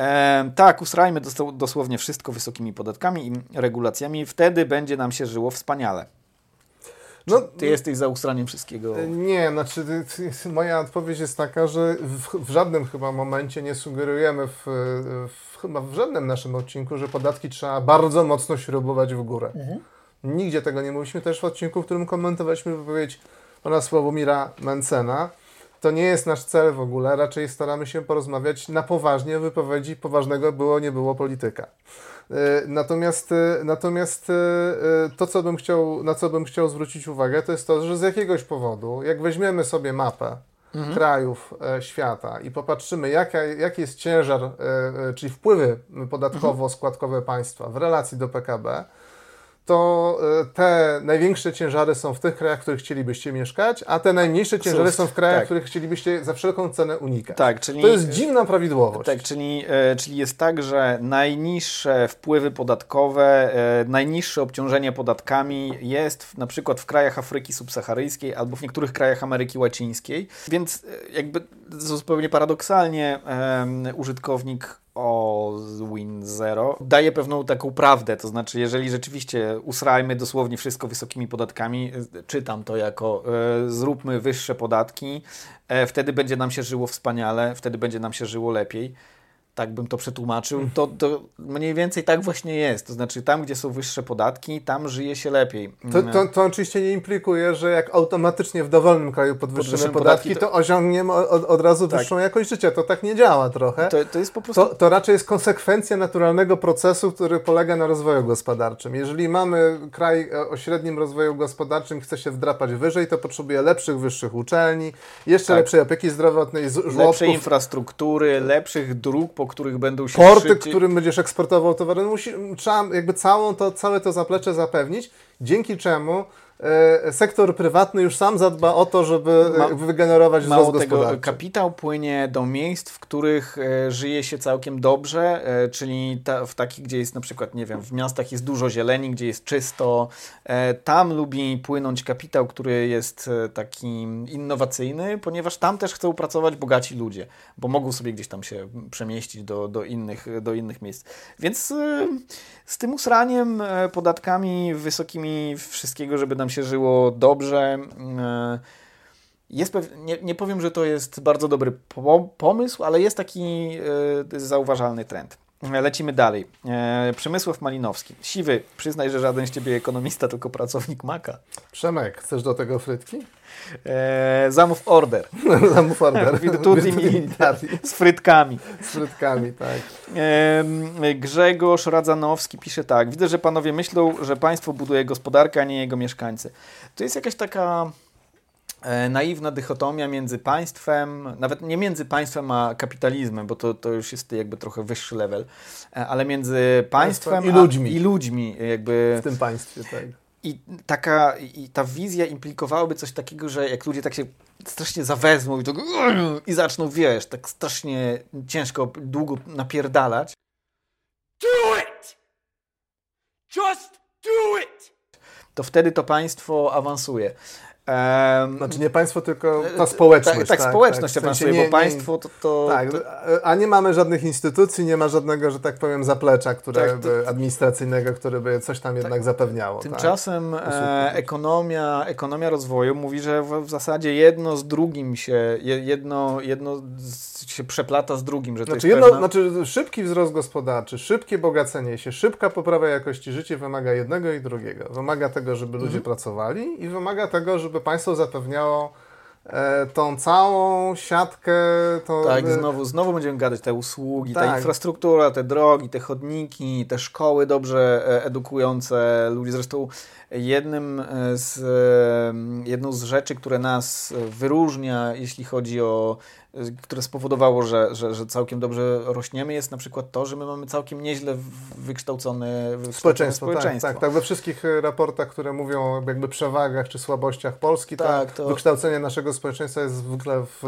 E, tak, usrajmy dosłownie wszystko wysokimi podatkami i regulacjami, wtedy będzie nam się żyło wspaniale. No, ty jesteś za usraniem wszystkiego? E, nie, znaczy moja odpowiedź jest taka, że w, w żadnym chyba momencie nie sugerujemy w, w, chyba w żadnym naszym odcinku, że podatki trzeba bardzo mocno śrubować w górę. Mhm. Nigdzie tego nie mówiliśmy też w odcinku, w którym komentowaliśmy wypowiedź pana Sławomira Mencena, to nie jest nasz cel w ogóle, raczej staramy się porozmawiać na poważnie o wypowiedzi poważnego było, nie było polityka. E, natomiast, e, natomiast e, to, co bym chciał, na co bym chciał zwrócić uwagę, to jest to, że z jakiegoś powodu, jak weźmiemy sobie mapę mhm. krajów świata i popatrzymy, jaka, jaki jest ciężar, czyli wpływy podatkowo-składkowe państwa w relacji do PKB, to e, te największe ciężary są w tych krajach, w których chcielibyście mieszkać, a te najmniejsze ciężary są w krajach, tak. których chcielibyście za wszelką cenę unikać. Tak, czyli, to jest dziwna prawidłowość. Tak, czyli, e, czyli jest tak, że najniższe wpływy podatkowe, e, najniższe obciążenie podatkami jest w, na przykład w krajach Afryki subsaharyjskiej albo w niektórych krajach Ameryki Łacińskiej, więc jakby zupełnie paradoksalnie użytkownik o Win Zero. Daje pewną taką prawdę, to znaczy jeżeli rzeczywiście usrajmy dosłownie wszystko wysokimi podatkami, czytam to jako e, zróbmy wyższe podatki, e, wtedy będzie nam się żyło wspaniale, wtedy będzie nam się żyło lepiej tak bym to przetłumaczył, mm. to, to mniej więcej tak właśnie jest. To znaczy, tam, gdzie są wyższe podatki, tam żyje się lepiej. To, to, to oczywiście nie implikuje, że jak automatycznie w dowolnym kraju podwyższymy, podwyższymy podatki, podatki, to, osiągniemy od, od razu tak. wyższą jakość życia. To tak nie działa trochę. To, to jest po prostu... To, to raczej jest konsekwencja naturalnego procesu, który polega na rozwoju gospodarczym. Jeżeli mamy kraj o średnim rozwoju gospodarczym, chce się wdrapać wyżej, to potrzebuje lepszych, wyższych uczelni, jeszcze tak. lepszej opieki zdrowotnej, żłobków. Lepszej infrastruktury, lepszych dróg, po których będą się Porty, szybciej... którym będziesz eksportował towary, musi, trzeba jakby całą to, całe to zaplecze zapewnić, dzięki czemu sektor prywatny już sam zadba o to, żeby Ma, wygenerować mało wzrost tego, kapitał płynie do miejsc, w których e, żyje się całkiem dobrze, e, czyli ta, w takich, gdzie jest na przykład, nie wiem, w miastach jest dużo zieleni, gdzie jest czysto. Tam lubi płynąć kapitał, który jest taki innowacyjny, ponieważ tam też chcą pracować bogaci ludzie, bo mogą sobie gdzieś tam się przemieścić do, do, innych, do innych miejsc. Więc z tym usraniem, podatkami wysokimi, wszystkiego, żeby nam nam się żyło dobrze. E, jest nie, nie powiem, że to jest bardzo dobry pomysł, ale jest taki e, zauważalny trend. Lecimy dalej. E, Przemysław Malinowski. Siwy, przyznaj, że żaden z ciebie ekonomista, tylko pracownik Maka. Przemek, chcesz do tego frytki? E, zamów order. zamów order. z frytkami. Z frytkami, tak. E, Grzegorz Radzanowski pisze tak. Widzę, że panowie myślą, że państwo buduje gospodarkę, a nie jego mieszkańcy. To jest jakaś taka E, naiwna dychotomia między państwem, nawet nie między państwem a kapitalizmem, bo to, to już jest jakby trochę wyższy level, e, ale między państwem i ludźmi. I ludźmi jakby. W tym państwie, tak. I taka, i ta wizja implikowałaby coś takiego, że jak ludzie tak się strasznie zawezmą i, tak, i zaczną, wiesz, tak strasznie ciężko, długo napierdalać. Do it! Just do it! To wtedy to państwo awansuje. Um, znaczy nie państwo, tylko ta społeczność. Tak, tak, tak społeczność tak, w sensie nie, bo państwo to, to, Tak, a nie mamy żadnych instytucji, nie ma żadnego, że tak powiem, zaplecza które tak, by, administracyjnego, które by coś tam jednak tak. zapewniało. Tak. Tymczasem e, ekonomia, ekonomia rozwoju mówi, że w, w, zasadzie jedno z drugim się, jedno, jedno się przeplata z drugim. Że znaczy, to jest jedno, pewna... znaczy szybki wzrost gospodarczy, szybkie bogacenie się, szybka poprawa jakości życia wymaga jednego i drugiego. Wymaga tego, żeby ludzie mhm. pracowali i wymaga tego, żeby państwo zapewniało e, tą całą siatkę. To, Tak, e, znowu, znowu będziemy gadać te usługi, ta Tak. infrastruktura, te drogi, te chodniki, te szkoły dobrze e, edukujące ludzi. Zresztą jednym e, z, jedną z rzeczy, które nas wyróżnia, jeśli chodzi o e, które spowodowało, że, że, że całkiem dobrze rośniemy, jest na przykład to, że my mamy całkiem nieźle wykształcone, Społeczeństwo, społeczeństwo. Tak, tak, tak. We wszystkich e, raportach, które mówią o jakby przewagach czy słabościach Polski, Tak, to, to- wykształcenie naszego społeczeństwa jest zwykle w,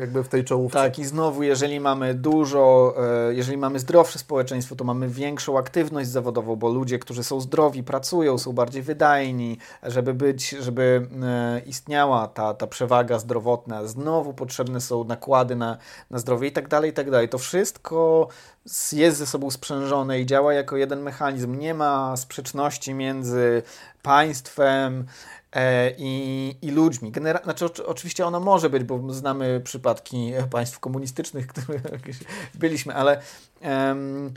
jakby w tej czołówce. Tak, i znowu, jeżeli mamy dużo, jeżeli mamy zdrowsze społeczeństwo, to mamy większą aktywność zawodową, bo ludzie, którzy są zdrowi, pracują, są bardziej wydajni, żeby być, żeby e, istniała ta, ta przewaga zdrowotna, znowu potrzebne są nakłady na, na zdrowie i tak dalej, i tak dalej. To wszystko jest ze sobą sprzężone i działa jako jeden mechanizm. Nie ma sprzeczności między państwem, e, i, i ludźmi. Genera- znaczy, oczy- oczywiście ona może być, bo znamy przypadki państw komunistycznych, które byliśmy, ale em,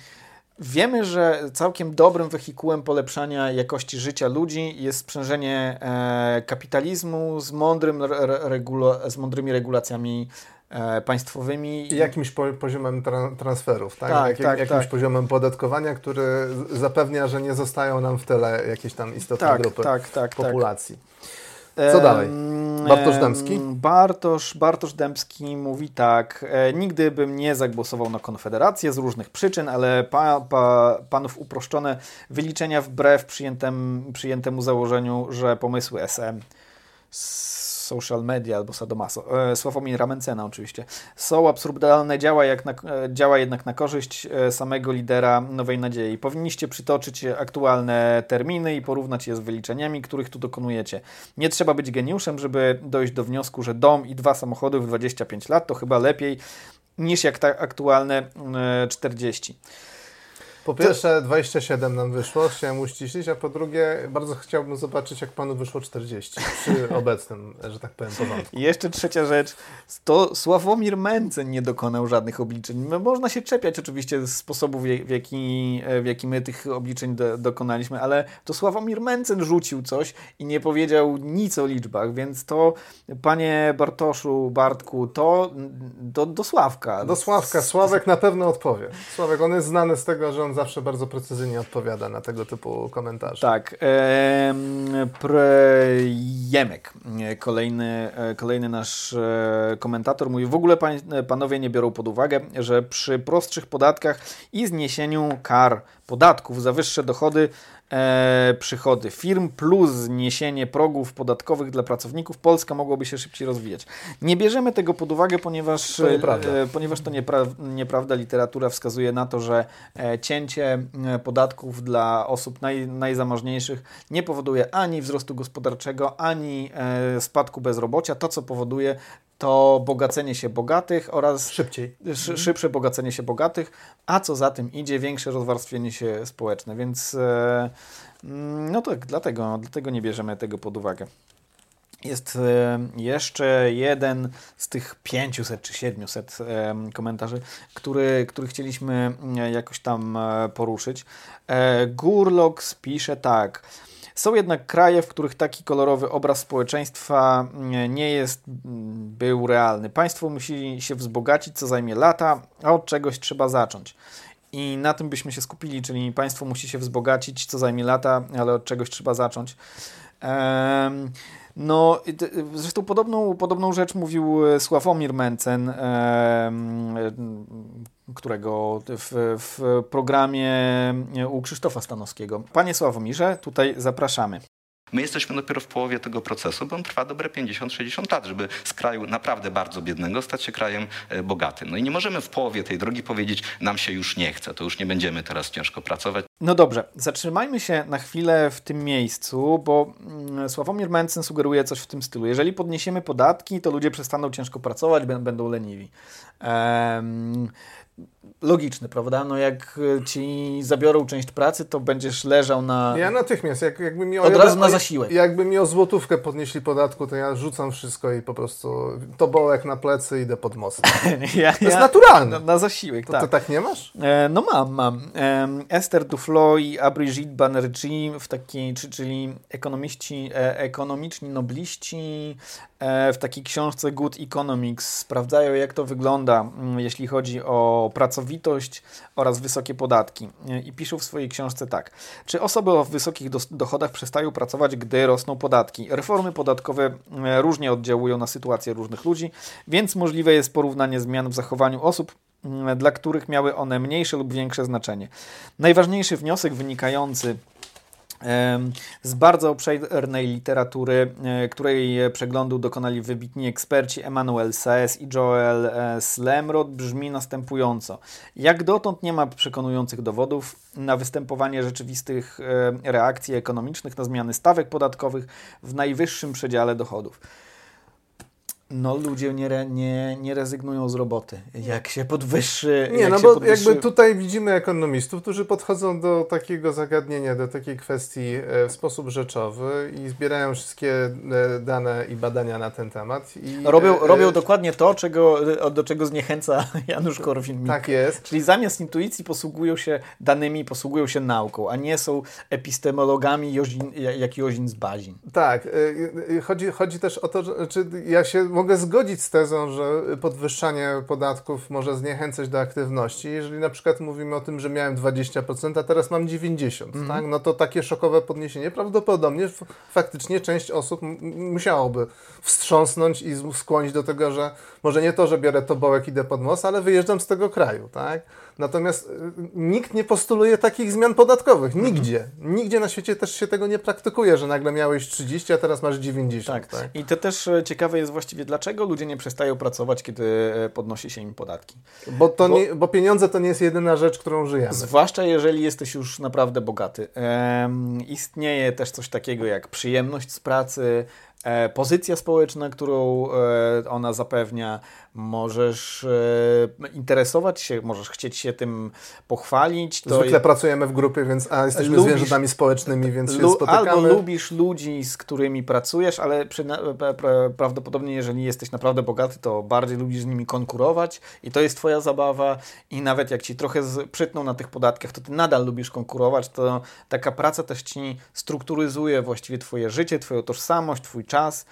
wiemy, że całkiem dobrym wehikułem polepszania jakości życia ludzi jest sprzężenie e, kapitalizmu z, mądrym, re, regula- z mądrymi regulacjami e, państwowymi. I jakimś po, poziomem tra, transferów, tak? Tak, Jak, tak, jakimś tak. poziomem podatkowania, który zapewnia, że nie zostają nam w tyle jakieś tam istotne tak, grupy tak, tak, tak. populacji. Co dalej? Bartosz Dębski? Bartosz, Bartosz Dębski mówi tak. E, nigdy bym nie zagłosował na Konfederację z różnych przyczyn, ale pa, pa, panów uproszczone wyliczenia wbrew przyjętem, przyjętemu założeniu, że pomysły SM social media albo sadomaso, e, Sławomira Mencena oczywiście, są absurdalne, działa, jak na, e, działa jednak na korzyść e, samego lidera Nowej Nadziei. Powinniście przytoczyć aktualne terminy i porównać je z wyliczeniami, których tu dokonujecie. Nie trzeba być geniuszem, żeby dojść do wniosku, że dom i dwa samochody w 25 lat to chyba lepiej niż jak ta aktualne e, 40. Po pierwsze 27 nam wyszło, chciałem uściślić, a po drugie bardzo chciałbym zobaczyć, jak panu wyszło 40 przy obecnym, że tak powiem, porządku. I jeszcze trzecia rzecz, to Sławomir Mencen nie dokonał żadnych obliczeń. Można się czepiać oczywiście z sposobu, w jaki, w jaki my tych obliczeń do, dokonaliśmy, ale to Sławomir Mencen rzucił coś i nie powiedział nic o liczbach, więc to, panie Bartoszu, Bartku, to do, do Sławka. Do Sławka. Sławek na pewno odpowie. Sławek, on jest znany z tego, że on zawsze bardzo precyzyjnie odpowiada na tego typu komentarze. Tak. Pre... Jemek, e, kolejny, e, kolejny nasz e, komentator mówi, w ogóle pań, panowie nie biorą pod uwagę, że przy prostszych podatkach i zniesieniu kar podatków za wyższe dochody e, przychody firm plus zniesienie progów podatkowych dla pracowników, Polska mogłaby się szybciej rozwijać. Nie bierzemy tego pod uwagę, ponieważ To nieprawda. e, ponieważ to niepra- nieprawda. Literatura wskazuje na to, że e, cięcie e, podatków dla osób naj, najzamożniejszych nie powoduje ani wzrostu gospodarczego, ani e, spadku bezrobocia. To, co powoduje, to bogacenie się bogatych oraz Szybciej. szy, szybsze bogacenie się bogatych, a co za tym idzie, większe rozwarstwienie się społeczne. Więc e, mm, no tak, dlatego, dlatego nie bierzemy tego pod uwagę. Jest e, jeszcze jeden z tych 500 czy 700 e, komentarzy, który, który chcieliśmy e, jakoś tam poruszyć. Gurlox pisze tak. Są jednak kraje, w których taki kolorowy obraz społeczeństwa mm, nie jest, mm, był realny. Państwo musi się wzbogacić, co zajmie lata, a od czegoś trzeba zacząć. I na tym byśmy się skupili, czyli państwo musi się wzbogacić, co zajmie lata, ale od czegoś trzeba zacząć. Em, no, zresztą podobną, podobną rzecz mówił e, Sławomir Mencen, em, e, którego w, w programie u Krzysztofa Stanowskiego. Panie Sławomirze, tutaj zapraszamy. My jesteśmy dopiero w połowie tego procesu, bo on trwa dobre 50-60 lat, żeby z kraju naprawdę bardzo biednego stać się krajem e, bogatym. No i nie możemy w połowie tej drogi powiedzieć, nam się już nie chce, to już nie będziemy teraz ciężko pracować. No dobrze, zatrzymajmy się na chwilę w tym miejscu, bo mm, Sławomir Mencen sugeruje coś w tym stylu. Jeżeli podniesiemy podatki, to ludzie przestaną ciężko pracować, bę- będą leniwi. Em, logiczne, prawda? No jak e, ci zabiorą część pracy, to będziesz leżał na... Ja natychmiast, jak, jakby mi o Od razu na zasiłek. Jakby mi o złotówkę podnieśli podatku, to ja rzucam wszystko i po prostu tobołek na plecy idę pod most. ja, To jest naturalne. Na, na zasiłek, To, tak. to tak nie masz? E, No mam, mam. Em, Esther Duflo i Brigitte Banerjee w takiej, czy, czyli ekonomiści, e, ekonomiczni nobliści e, w takiej książce Good Economics sprawdzają, jak to wygląda, mm, jeśli chodzi o pracowitość oraz wysokie podatki. E, I piszą w swojej książce tak. Czy osoby o wysokich dochodach przestają pracować, gdy rosną podatki? Reformy podatkowe e, różnie oddziałują na sytuację różnych ludzi, więc możliwe jest porównanie zmian w zachowaniu osób mm, dla których miały one mniejsze lub większe znaczenie. Najważniejszy wniosek wynikający z bardzo obszernej literatury, e, której przeglądu dokonali wybitni eksperci Emmanuel Saez i Joel e, Slemrod, brzmi następująco. Jak dotąd nie ma przekonujących dowodów na występowanie rzeczywistych e, reakcji ekonomicznych na zmiany stawek podatkowych w najwyższym przedziale dochodów. No ludzie nie, nie, nie rezygnują z roboty. Jak się podwyższy... Nie, no bo podwyższy... jakby tutaj widzimy ekonomistów, którzy podchodzą do takiego zagadnienia, do takiej kwestii e, w sposób rzeczowy i zbierają wszystkie e, dane i badania na ten temat. Robią, e, robią dokładnie to, czego, do czego zniechęca Janusz Korwin-Mikke. Tak jest. Czyli zamiast intuicji posługują się danymi, posługują się nauką, a nie są epistemologami Jozin, jak Jozin z Bazin. Tak. Chodzi, chodzi też o to, czy ja się mogę zgodzić z tezą, że podwyższanie podatków może zniechęcać do aktywności. Jeżeli na przykład mówimy o tym, że miałem 20%, a teraz mam 90%, mm. tak? no to takie szokowe podniesienie prawdopodobnie faktycznie część osób musiałoby wstrząsnąć i skłonić do tego, że może nie to, że biorę tobołek, idę pod most, ale wyjeżdżam z tego kraju. Tak? Natomiast y, nikt nie postuluje takich zmian podatkowych. Mhm. Nigdzie. Nigdzie na świecie też się tego nie praktykuje, że nagle miałeś 30, a teraz masz 90. Tak. tak. I to też e, ciekawe jest właściwie, dlaczego ludzie nie przestają pracować, kiedy e, podnosi się im podatki. Bo, to bo, nie, bo pieniądze to nie jest jedyna rzecz, którą żyjemy. Zwłaszcza jeżeli jesteś już naprawdę bogaty. Ehm, istnieje też coś takiego jak przyjemność z pracy, E, pozycja społeczna, którą e, ona zapewnia, możesz e, interesować się, możesz chcieć się tym pochwalić. To Zwykle pracujemy w grupie, więc a jesteśmy lubisz, zwierzętami społecznymi, więc się spotykamy. Albo lubisz ludzi, z którymi pracujesz, ale przy, pra, prawdopodobnie jeżeli jesteś naprawdę bogaty, to bardziej lubisz z nimi konkurować i to jest twoja zabawa i nawet jak ci trochę z, przytną na tych podatkach, to ty nadal lubisz konkurować, to taka praca też ci strukturyzuje właściwie twoje życie, twoją tożsamość, twój czas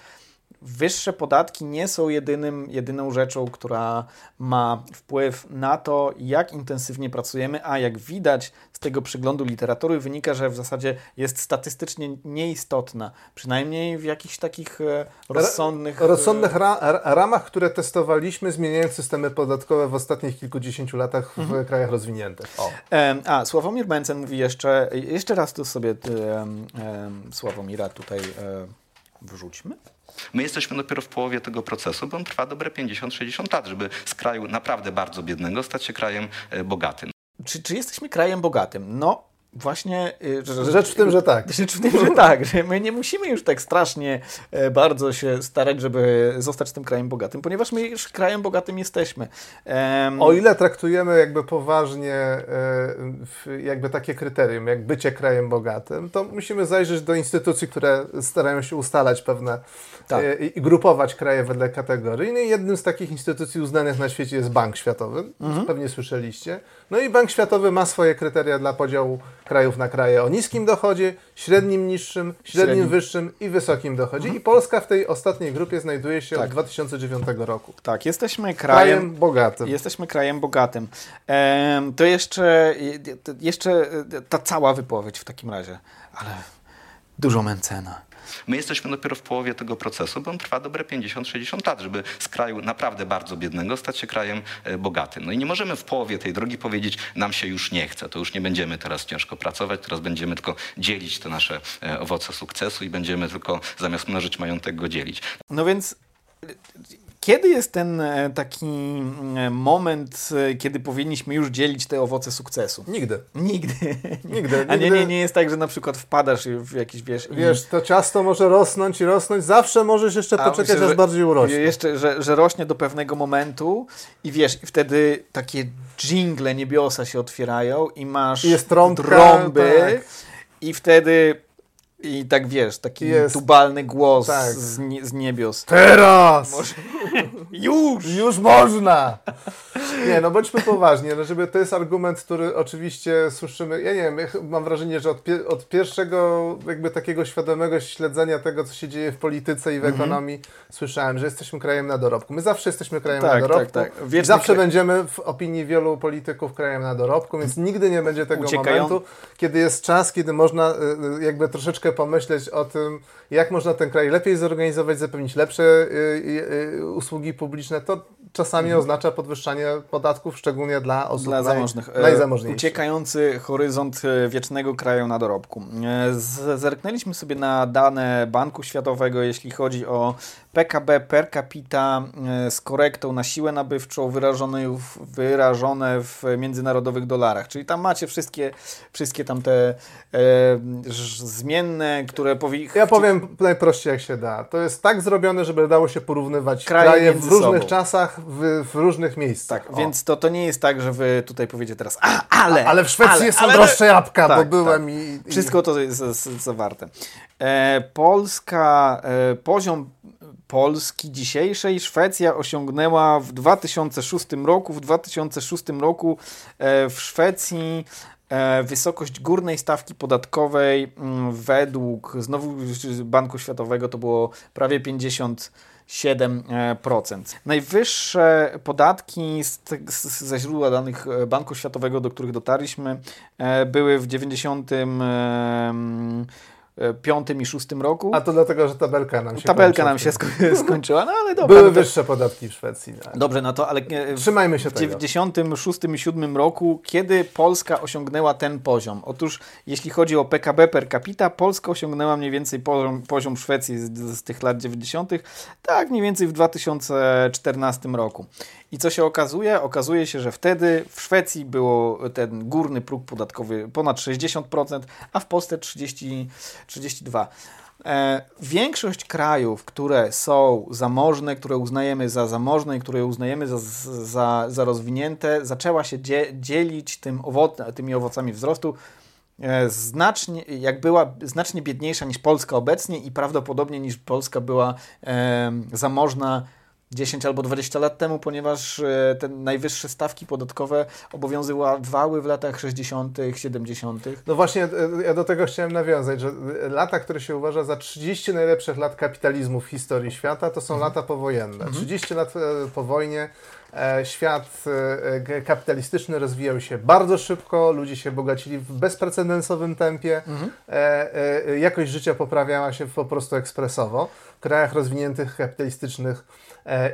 wyższe podatki nie są jedynym, jedyną rzeczą, która ma wpływ na to, jak intensywnie pracujemy, a jak widać z tego przeglądu literatury wynika, że w zasadzie jest statystycznie nieistotna, przynajmniej w jakichś takich e, rozsądnych... Rozsądnych ra ramach, które testowaliśmy, zmieniając systemy podatkowe w ostatnich kilkudziesięciu latach w mhm. krajach rozwiniętych. O. a, Sławomir Mencen mówi jeszcze, jeszcze raz tu sobie um, um, Sławomira tutaj um, wrzućmy. My jesteśmy dopiero w połowie tego procesu, bo on trwa dobre 50-60 lat, żeby z kraju naprawdę bardzo biednego stać się krajem e, bogatym. Czy, czy jesteśmy krajem bogatym? No, Właśnie. Y, rzecz w tym, że tak. Rzecz w tym, że tak, że my nie musimy już tak strasznie e, bardzo się starać, żeby zostać tym krajem bogatym, ponieważ my już krajem bogatym jesteśmy. Um... O ile traktujemy jakby poważnie e, jakby takie kryterium, jak bycie krajem bogatym, to musimy zajrzeć do instytucji, które starają się ustalać pewne tak. E, i grupować kraje wedle kategorii. No i jednym z takich instytucji uznanych na świecie jest Bank Światowy, mhm. pewnie słyszeliście. No i Bank Światowy ma swoje kryteria dla podziału krajów na kraje o niskim dochodzie, średnim niższym, średnim, średnim. wyższym i wysokim dochodzie. Mhm. I Polska w tej ostatniej grupie znajduje się tak. od 2009 roku. Tak, jesteśmy krajem, krajem bogatym. Jesteśmy krajem bogatym. Ehm, to jeszcze, jeszcze ta cała wypowiedź w takim razie, ale dużo Mencena. My jesteśmy dopiero w połowie tego procesu, bo on trwa dobre 50-60 lat, żeby z kraju naprawdę bardzo biednego stać się krajem e, bogatym. No i nie możemy w połowie tej drogi powiedzieć, nam się już nie chce, to już nie będziemy teraz ciężko pracować, teraz będziemy tylko dzielić te nasze e, owoce sukcesu i będziemy tylko zamiast mnożyć majątek go dzielić. No więc kiedy jest ten e, taki e, moment, e, kiedy powinniśmy już dzielić te owoce sukcesu? Nigdy. Nigdy. Nigdy. A nie, nie, nie jest tak, że na przykład wpadasz w jakiś, wiesz... Wiesz, to ciasto może rosnąć i rosnąć, zawsze możesz jeszcze poczekać, myślę, aż bardziej urośnie. Jeszcze, że, że rośnie do pewnego momentu i wiesz, i wtedy takie dżingle niebiosa się otwierają i masz I jest trąbka, trąby tak. i wtedy I tak wiesz, taki Jest. tubalny głos Tak. z, nie, z niebios. Teraz! Już! Już można! Nie, no bądźmy poważni, no żeby to jest argument, który oczywiście słyszymy, ja nie wiem, ja mam wrażenie, że od, pie, od pierwszego jakby takiego świadomego śledzenia tego, co się dzieje w polityce i w ekonomii, słyszałem, że jesteśmy krajem na dorobku. My zawsze jesteśmy krajem Tak, na dorobku. tak, tak. I Wieczny zawsze będziemy w opinii wielu polityków krajem na dorobku, więc nigdy nie będzie tego Uciekają- momentu, kiedy jest czas, kiedy można y, y, jakby troszeczkę pomyśleć o tym, jak można ten kraj lepiej zorganizować, zapewnić lepsze y, y, y, usługi publiczne. To czasami oznacza podwyższanie podatków, szczególnie dla osób Dla zamożnych. E, najzamożniejszych. Uciekający horyzont e, wiecznego kraju na dorobku. E, Zerknęliśmy sobie na dane Banku Światowego, jeśli chodzi o PKB per capita e, z korektą na siłę nabywczą wyrażone w, wyrażone w międzynarodowych dolarach. Czyli tam macie wszystkie, wszystkie tam te e, zmienne, które powi... Ja powiem najprościej jak się da. To jest tak zrobione, żeby dało się porównywać Kraje kraje, w różnych sobą. czasach, w, w różnych miejscach. Tak, O. więc to, to nie jest tak, że wy tutaj powiecie teraz, a, ale, Ale w Szwecji ale, są ale- droższe jabłka, Tak, bo byłem i, i... Wszystko to jest z- zawarte. E, Polska, e, poziom Polski dzisiejszej Szwecja osiągnęła w 2006 roku. W 2006 roku e, w Szwecji e, wysokość górnej stawki podatkowej mm, według znowu Banku Światowego to było prawie 50 7%. Najwyższe podatki z, z, ze źródła danych e, Banku Światowego, do których dotarliśmy, były w 95 i 6 roku. A to dlatego, że tabelka nam się Tabelka nam się sko skończyła, no ale dobra. Były no to- wyższe podatki w Szwecji. Tak. Dobrze, no to ale e, w Trzymajmy się w tego. 96 i 7 roku, kiedy Polska osiągnęła ten poziom? Otóż jeśli chodzi o PKB per capita, Polska osiągnęła mniej więcej poziom, poziom Szwecji z, z tych lat 90., tak mniej więcej w 2014 roku. I co się okazuje? Okazuje się, że wtedy w Szwecji było ten górny próg podatkowy ponad 60%, a w Polsce 30, 32%. E, większość krajów, które są zamożne, które uznajemy za zamożne i które uznajemy za, za, za rozwinięte, zaczęła się dzie, dzielić tym owoc, tymi owocami wzrostu e, znacznie, jak była znacznie biedniejsza niż Polska obecnie i prawdopodobnie niż Polska była e, zamożna 10 albo 20 lat temu, ponieważ e, te najwyższe stawki podatkowe obowiązywały w latach 60., 70. No właśnie, e, ja do tego chciałem nawiązać, że lata, które się uważa za 30 najlepszych lat kapitalizmu w historii świata, to są Mhm. lata powojenne. 30 lat e, po wojnie świat kapitalistyczny rozwijał się bardzo szybko, ludzie się bogacili w bezprecedensowym tempie, Mhm. jakość życia poprawiała się po prostu ekspresowo w krajach rozwiniętych, kapitalistycznych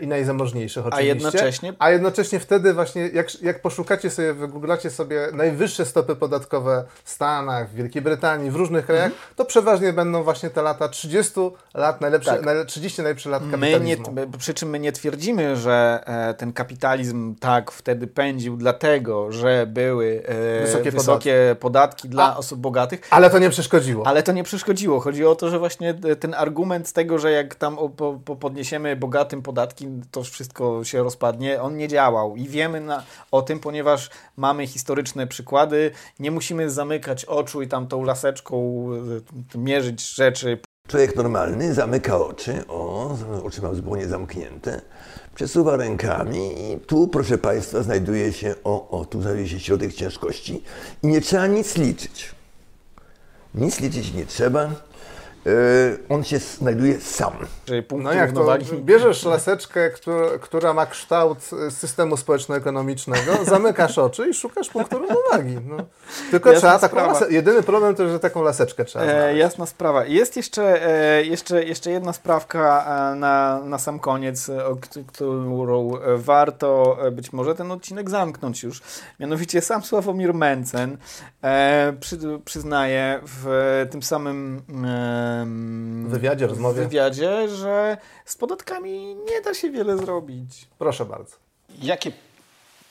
i najzamożniejszych oczywiście. jednocześnie- A jednocześnie wtedy właśnie, jak, jak poszukacie sobie, wygooglacie sobie najwyższe stopy podatkowe w Stanach, w Wielkiej Brytanii, w różnych krajach, Mhm. to przeważnie będą właśnie te lata 30 lat, najlepsze, Tak. najle, 30 najlepszych lat My nie, kapitalizmu. my- przy czym my nie twierdzimy, że e, ten kapitalizm tak wtedy pędził dlatego, że były e, Wysokie wysokie, podatki. dla A- osób bogatych, Ale to nie przeszkodziło. ale to nie przeszkodziło. Chodzi o to, że właśnie e, ten argument z tego, że jak tam o, po, po podniesiemy bogatym podatki, to wszystko się rozpadnie, on nie działał. I wiemy na, o tym, ponieważ mamy historyczne przykłady. Nie musimy zamykać oczu i tam tą laseczką e, mierzyć rzeczy, Człowiek normalny zamyka oczy, o, oczy ma zupełnie zamknięte, przesuwa rękami i tu, proszę Państwa, znajduje się, o, o, tu znajduje się środek ciężkości i nie trzeba nic liczyć. Nic liczyć nie trzeba. Yy, on się znajduje sam. czy punktów No jak to, równowagi. bierzesz laseczkę, która, która ma kształt y, systemu społeczno-ekonomicznego, zamykasz oczy i szukasz punktu równowagi. No. Tylko Jasna trzeba taką laseczkę. Jedyny problem to, że taką laseczkę trzeba E, jasna sprawa. Jest jeszcze, e, jeszcze, jeszcze jedna sprawka e, na, na sam koniec, e, o kt- którą e, warto być może ten odcinek zamknąć już. Mianowicie sam Sławomir Mencen e, przy, przyznaje w tym samym em, Wywiadzie, rozmowie. wywiadzie, że z podatkami nie da się wiele zrobić. Proszę bardzo. Jakie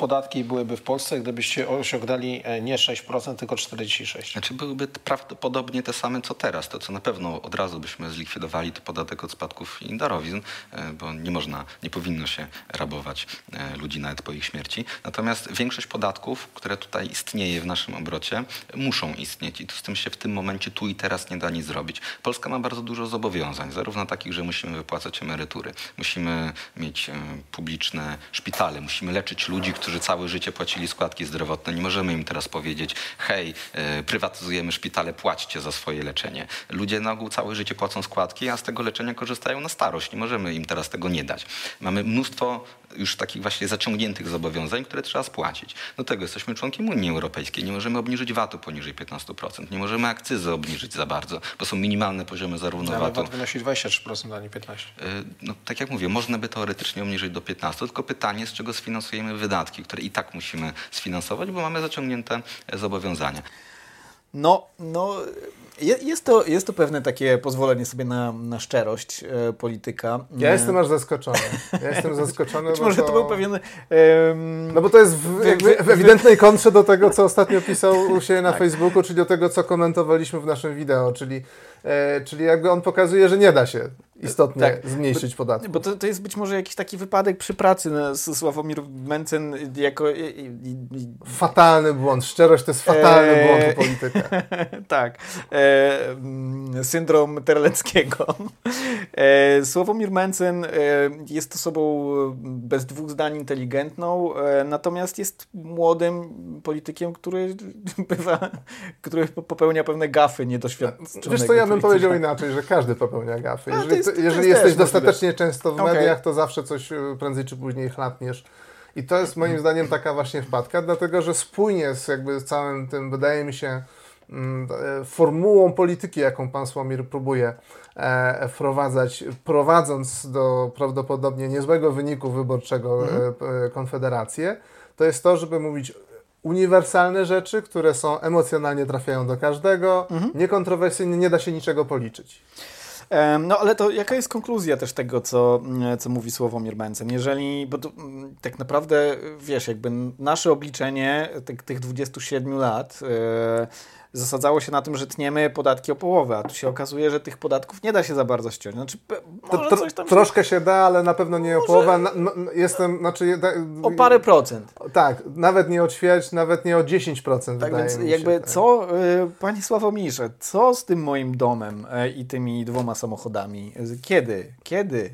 podatki byłyby w Polsce, gdybyście osiągnęli e, nie 6%, tylko 46%? Znaczy byłyby prawdopodobnie te same co teraz. To co na pewno od razu byśmy zlikwidowali to podatek od spadków i darowizn, e, bo nie można, nie powinno się rabować e, ludzi nawet po ich śmierci. Natomiast większość podatków, które tutaj istnieje w naszym obrocie, muszą istnieć i to z tym się w tym momencie tu i teraz nie da nic zrobić. Polska ma bardzo dużo zobowiązań, zarówno takich, że musimy wypłacać emerytury, musimy mieć publiczne szpitale, musimy leczyć ludzi, którzy całe życie płacili składki zdrowotne. Nie możemy im teraz powiedzieć, hej, e, prywatyzujemy szpitale, płaćcie za swoje leczenie. Ludzie na ogół całe życie płacą składki, a z tego leczenia korzystają na starość. Nie możemy im teraz tego nie dać. Mamy mnóstwo już takich właśnie zaciągniętych zobowiązań, które trzeba spłacić. Do tego jesteśmy członkiem Unii Europejskiej. Nie możemy obniżyć VAT-u poniżej 15%. Nie możemy akcyzy obniżyć za bardzo, bo są minimalne poziomy zarówno VAT-u. VAT-u. VAT wynosi 23%, a nie 15%. E, no, tak jak mówię, można by teoretycznie obniżyć do 15%, tylko pytanie, z czego sfinansujemy wydatki, które i tak musimy sfinansować, bo mamy zaciągnięte zobowiązania. No, no jest to, jest to pewne takie pozwolenie sobie na, na szczerość e, polityka. Ja jestem aż zaskoczony. Ja jestem zaskoczony. Być może to... to był pewien. no bo to jest w, w, w ewidentnej kontrze do tego, co ostatnio pisał u siebie na tak. Facebooku, czyli do tego, co komentowaliśmy w naszym wideo, czyli, e, czyli jakby on pokazuje, że nie da się istotnie tak, zmniejszyć podatki. Bo to, to jest być może jakiś taki wypadek przy pracy. No, Sławomir Mencen jako... Fatalny błąd. Szczerość to jest fatalny eee, błąd u polityka. tak. Eee, syndrom Terleckiego. Eee, Sławomir Mencen e, jest osobą bez dwóch zdań inteligentną, e, natomiast jest młodym politykiem, który bywa, który popełnia pewne gafy niedoświadczone. Wiesz co, ja bym powiedział inaczej, że każdy popełnia gafy. Jeżeli jeżeli jesteś dostatecznie często w okay. mediach, to zawsze coś y, prędzej czy później chlapniesz. I to jest moim zdaniem taka właśnie wpadka, dlatego że spójnie z jakby całym tym, wydaje mi się, mm, e, formułą polityki, jaką pan Słomir próbuje e, wprowadzać, prowadząc do prawdopodobnie niezłego wyniku wyborczego mhm. E, Konfederację, to jest to, żeby mówić uniwersalne rzeczy, które są emocjonalnie trafiają do każdego, mhm. niekontrowersyjnie, nie da się niczego policzyć. No ale to jaka jest konkluzja też tego, co, co mówi Sławomir Mencen? Jeżeli, bo to, mm, tak naprawdę, wiesz, jakby nasze obliczenie tych, tych 27 lat... Yy, zasadzało się na tym, że tniemy podatki o połowę, a tu się okazuje, że tych podatków nie da się za bardzo ściąć. Znaczy, to, tro, troszkę się da, ale na pewno nie może... o połowę. Na, no, jestem, znaczy, da, o parę procent. Tak, nawet nie o ćwierć, nawet nie o 10% tak więc jakby tak. co, y, Panie Sławomirze, co z tym moim domem y, i tymi dwoma samochodami? Kiedy? Kiedy?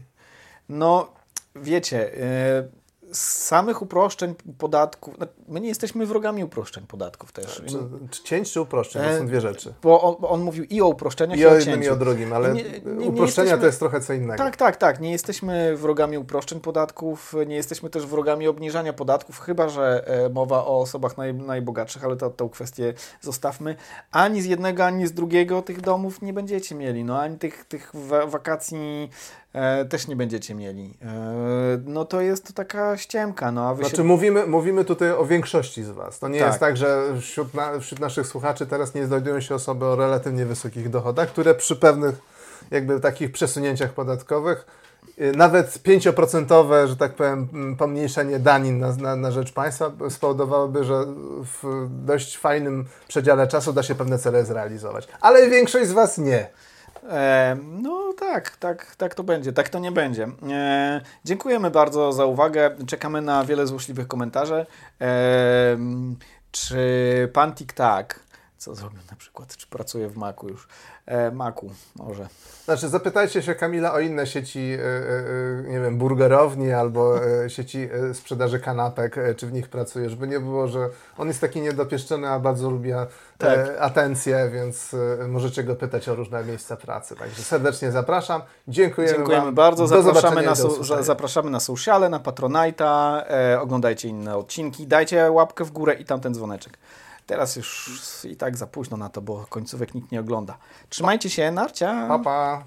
No, wiecie, y, z samych uproszczeń podatków, no, my nie jesteśmy wrogami uproszczeń podatków też. Czy, czy cięć czy uproszczeń? To są dwie rzeczy. Bo on, on mówił i o uproszczeniach, i, i o jednym i o drugim, ale nie, nie, nie uproszczenia jesteśmy, to jest trochę co innego. Tak, tak, tak. Nie jesteśmy wrogami uproszczeń podatków, nie jesteśmy też wrogami obniżania podatków, chyba że e, mowa o osobach naj, najbogatszych, ale to, tą kwestię zostawmy. Ani z jednego, ani z drugiego tych domów nie będziecie mieli, no ani tych, tych wakacji e, też nie będziecie mieli. E, no to jest to taka ściemka. No, a znaczy się... mówimy, mówimy tutaj o większości z Was. To nie tak. jest tak, że wśród, na, wśród naszych słuchaczy teraz nie znajdują się osoby o relatywnie wysokich dochodach, które przy pewnych jakby takich przesunięciach podatkowych y, nawet 5%, że tak powiem, pomniejszenie danin na, na, na, rzecz państwa spowodowałoby, że w dość fajnym przedziale czasu da się pewne cele zrealizować. Ale większość z Was nie. E, no tak, tak, tak to będzie, tak to nie będzie. E, dziękujemy bardzo za uwagę, czekamy na wiele złośliwych komentarzy. E, czy pan TikTok, co zrobił na przykład, czy pracuje w Macu już? E, Macu może. Znaczy, zapytajcie się Kamila o inne sieci, e, e, nie wiem, burgerowni albo sieci sprzedaży kanapek, czy w nich pracuje, żeby nie było, że on jest taki niedopieszczony, a bardzo lubi tak. atencję, więc możecie go pytać o różne miejsca pracy. Także serdecznie zapraszam. Dziękujemy, Dziękujemy wam. bardzo. Zapraszamy na, so, zapraszamy na sociale, na Patronite'a. oglądajcie inne odcinki. Dajcie łapkę w górę i tamten dzwoneczek. Teraz już i tak za późno na to, bo końcówek nikt nie ogląda. Trzymajcie się, narcia! Pa, pa.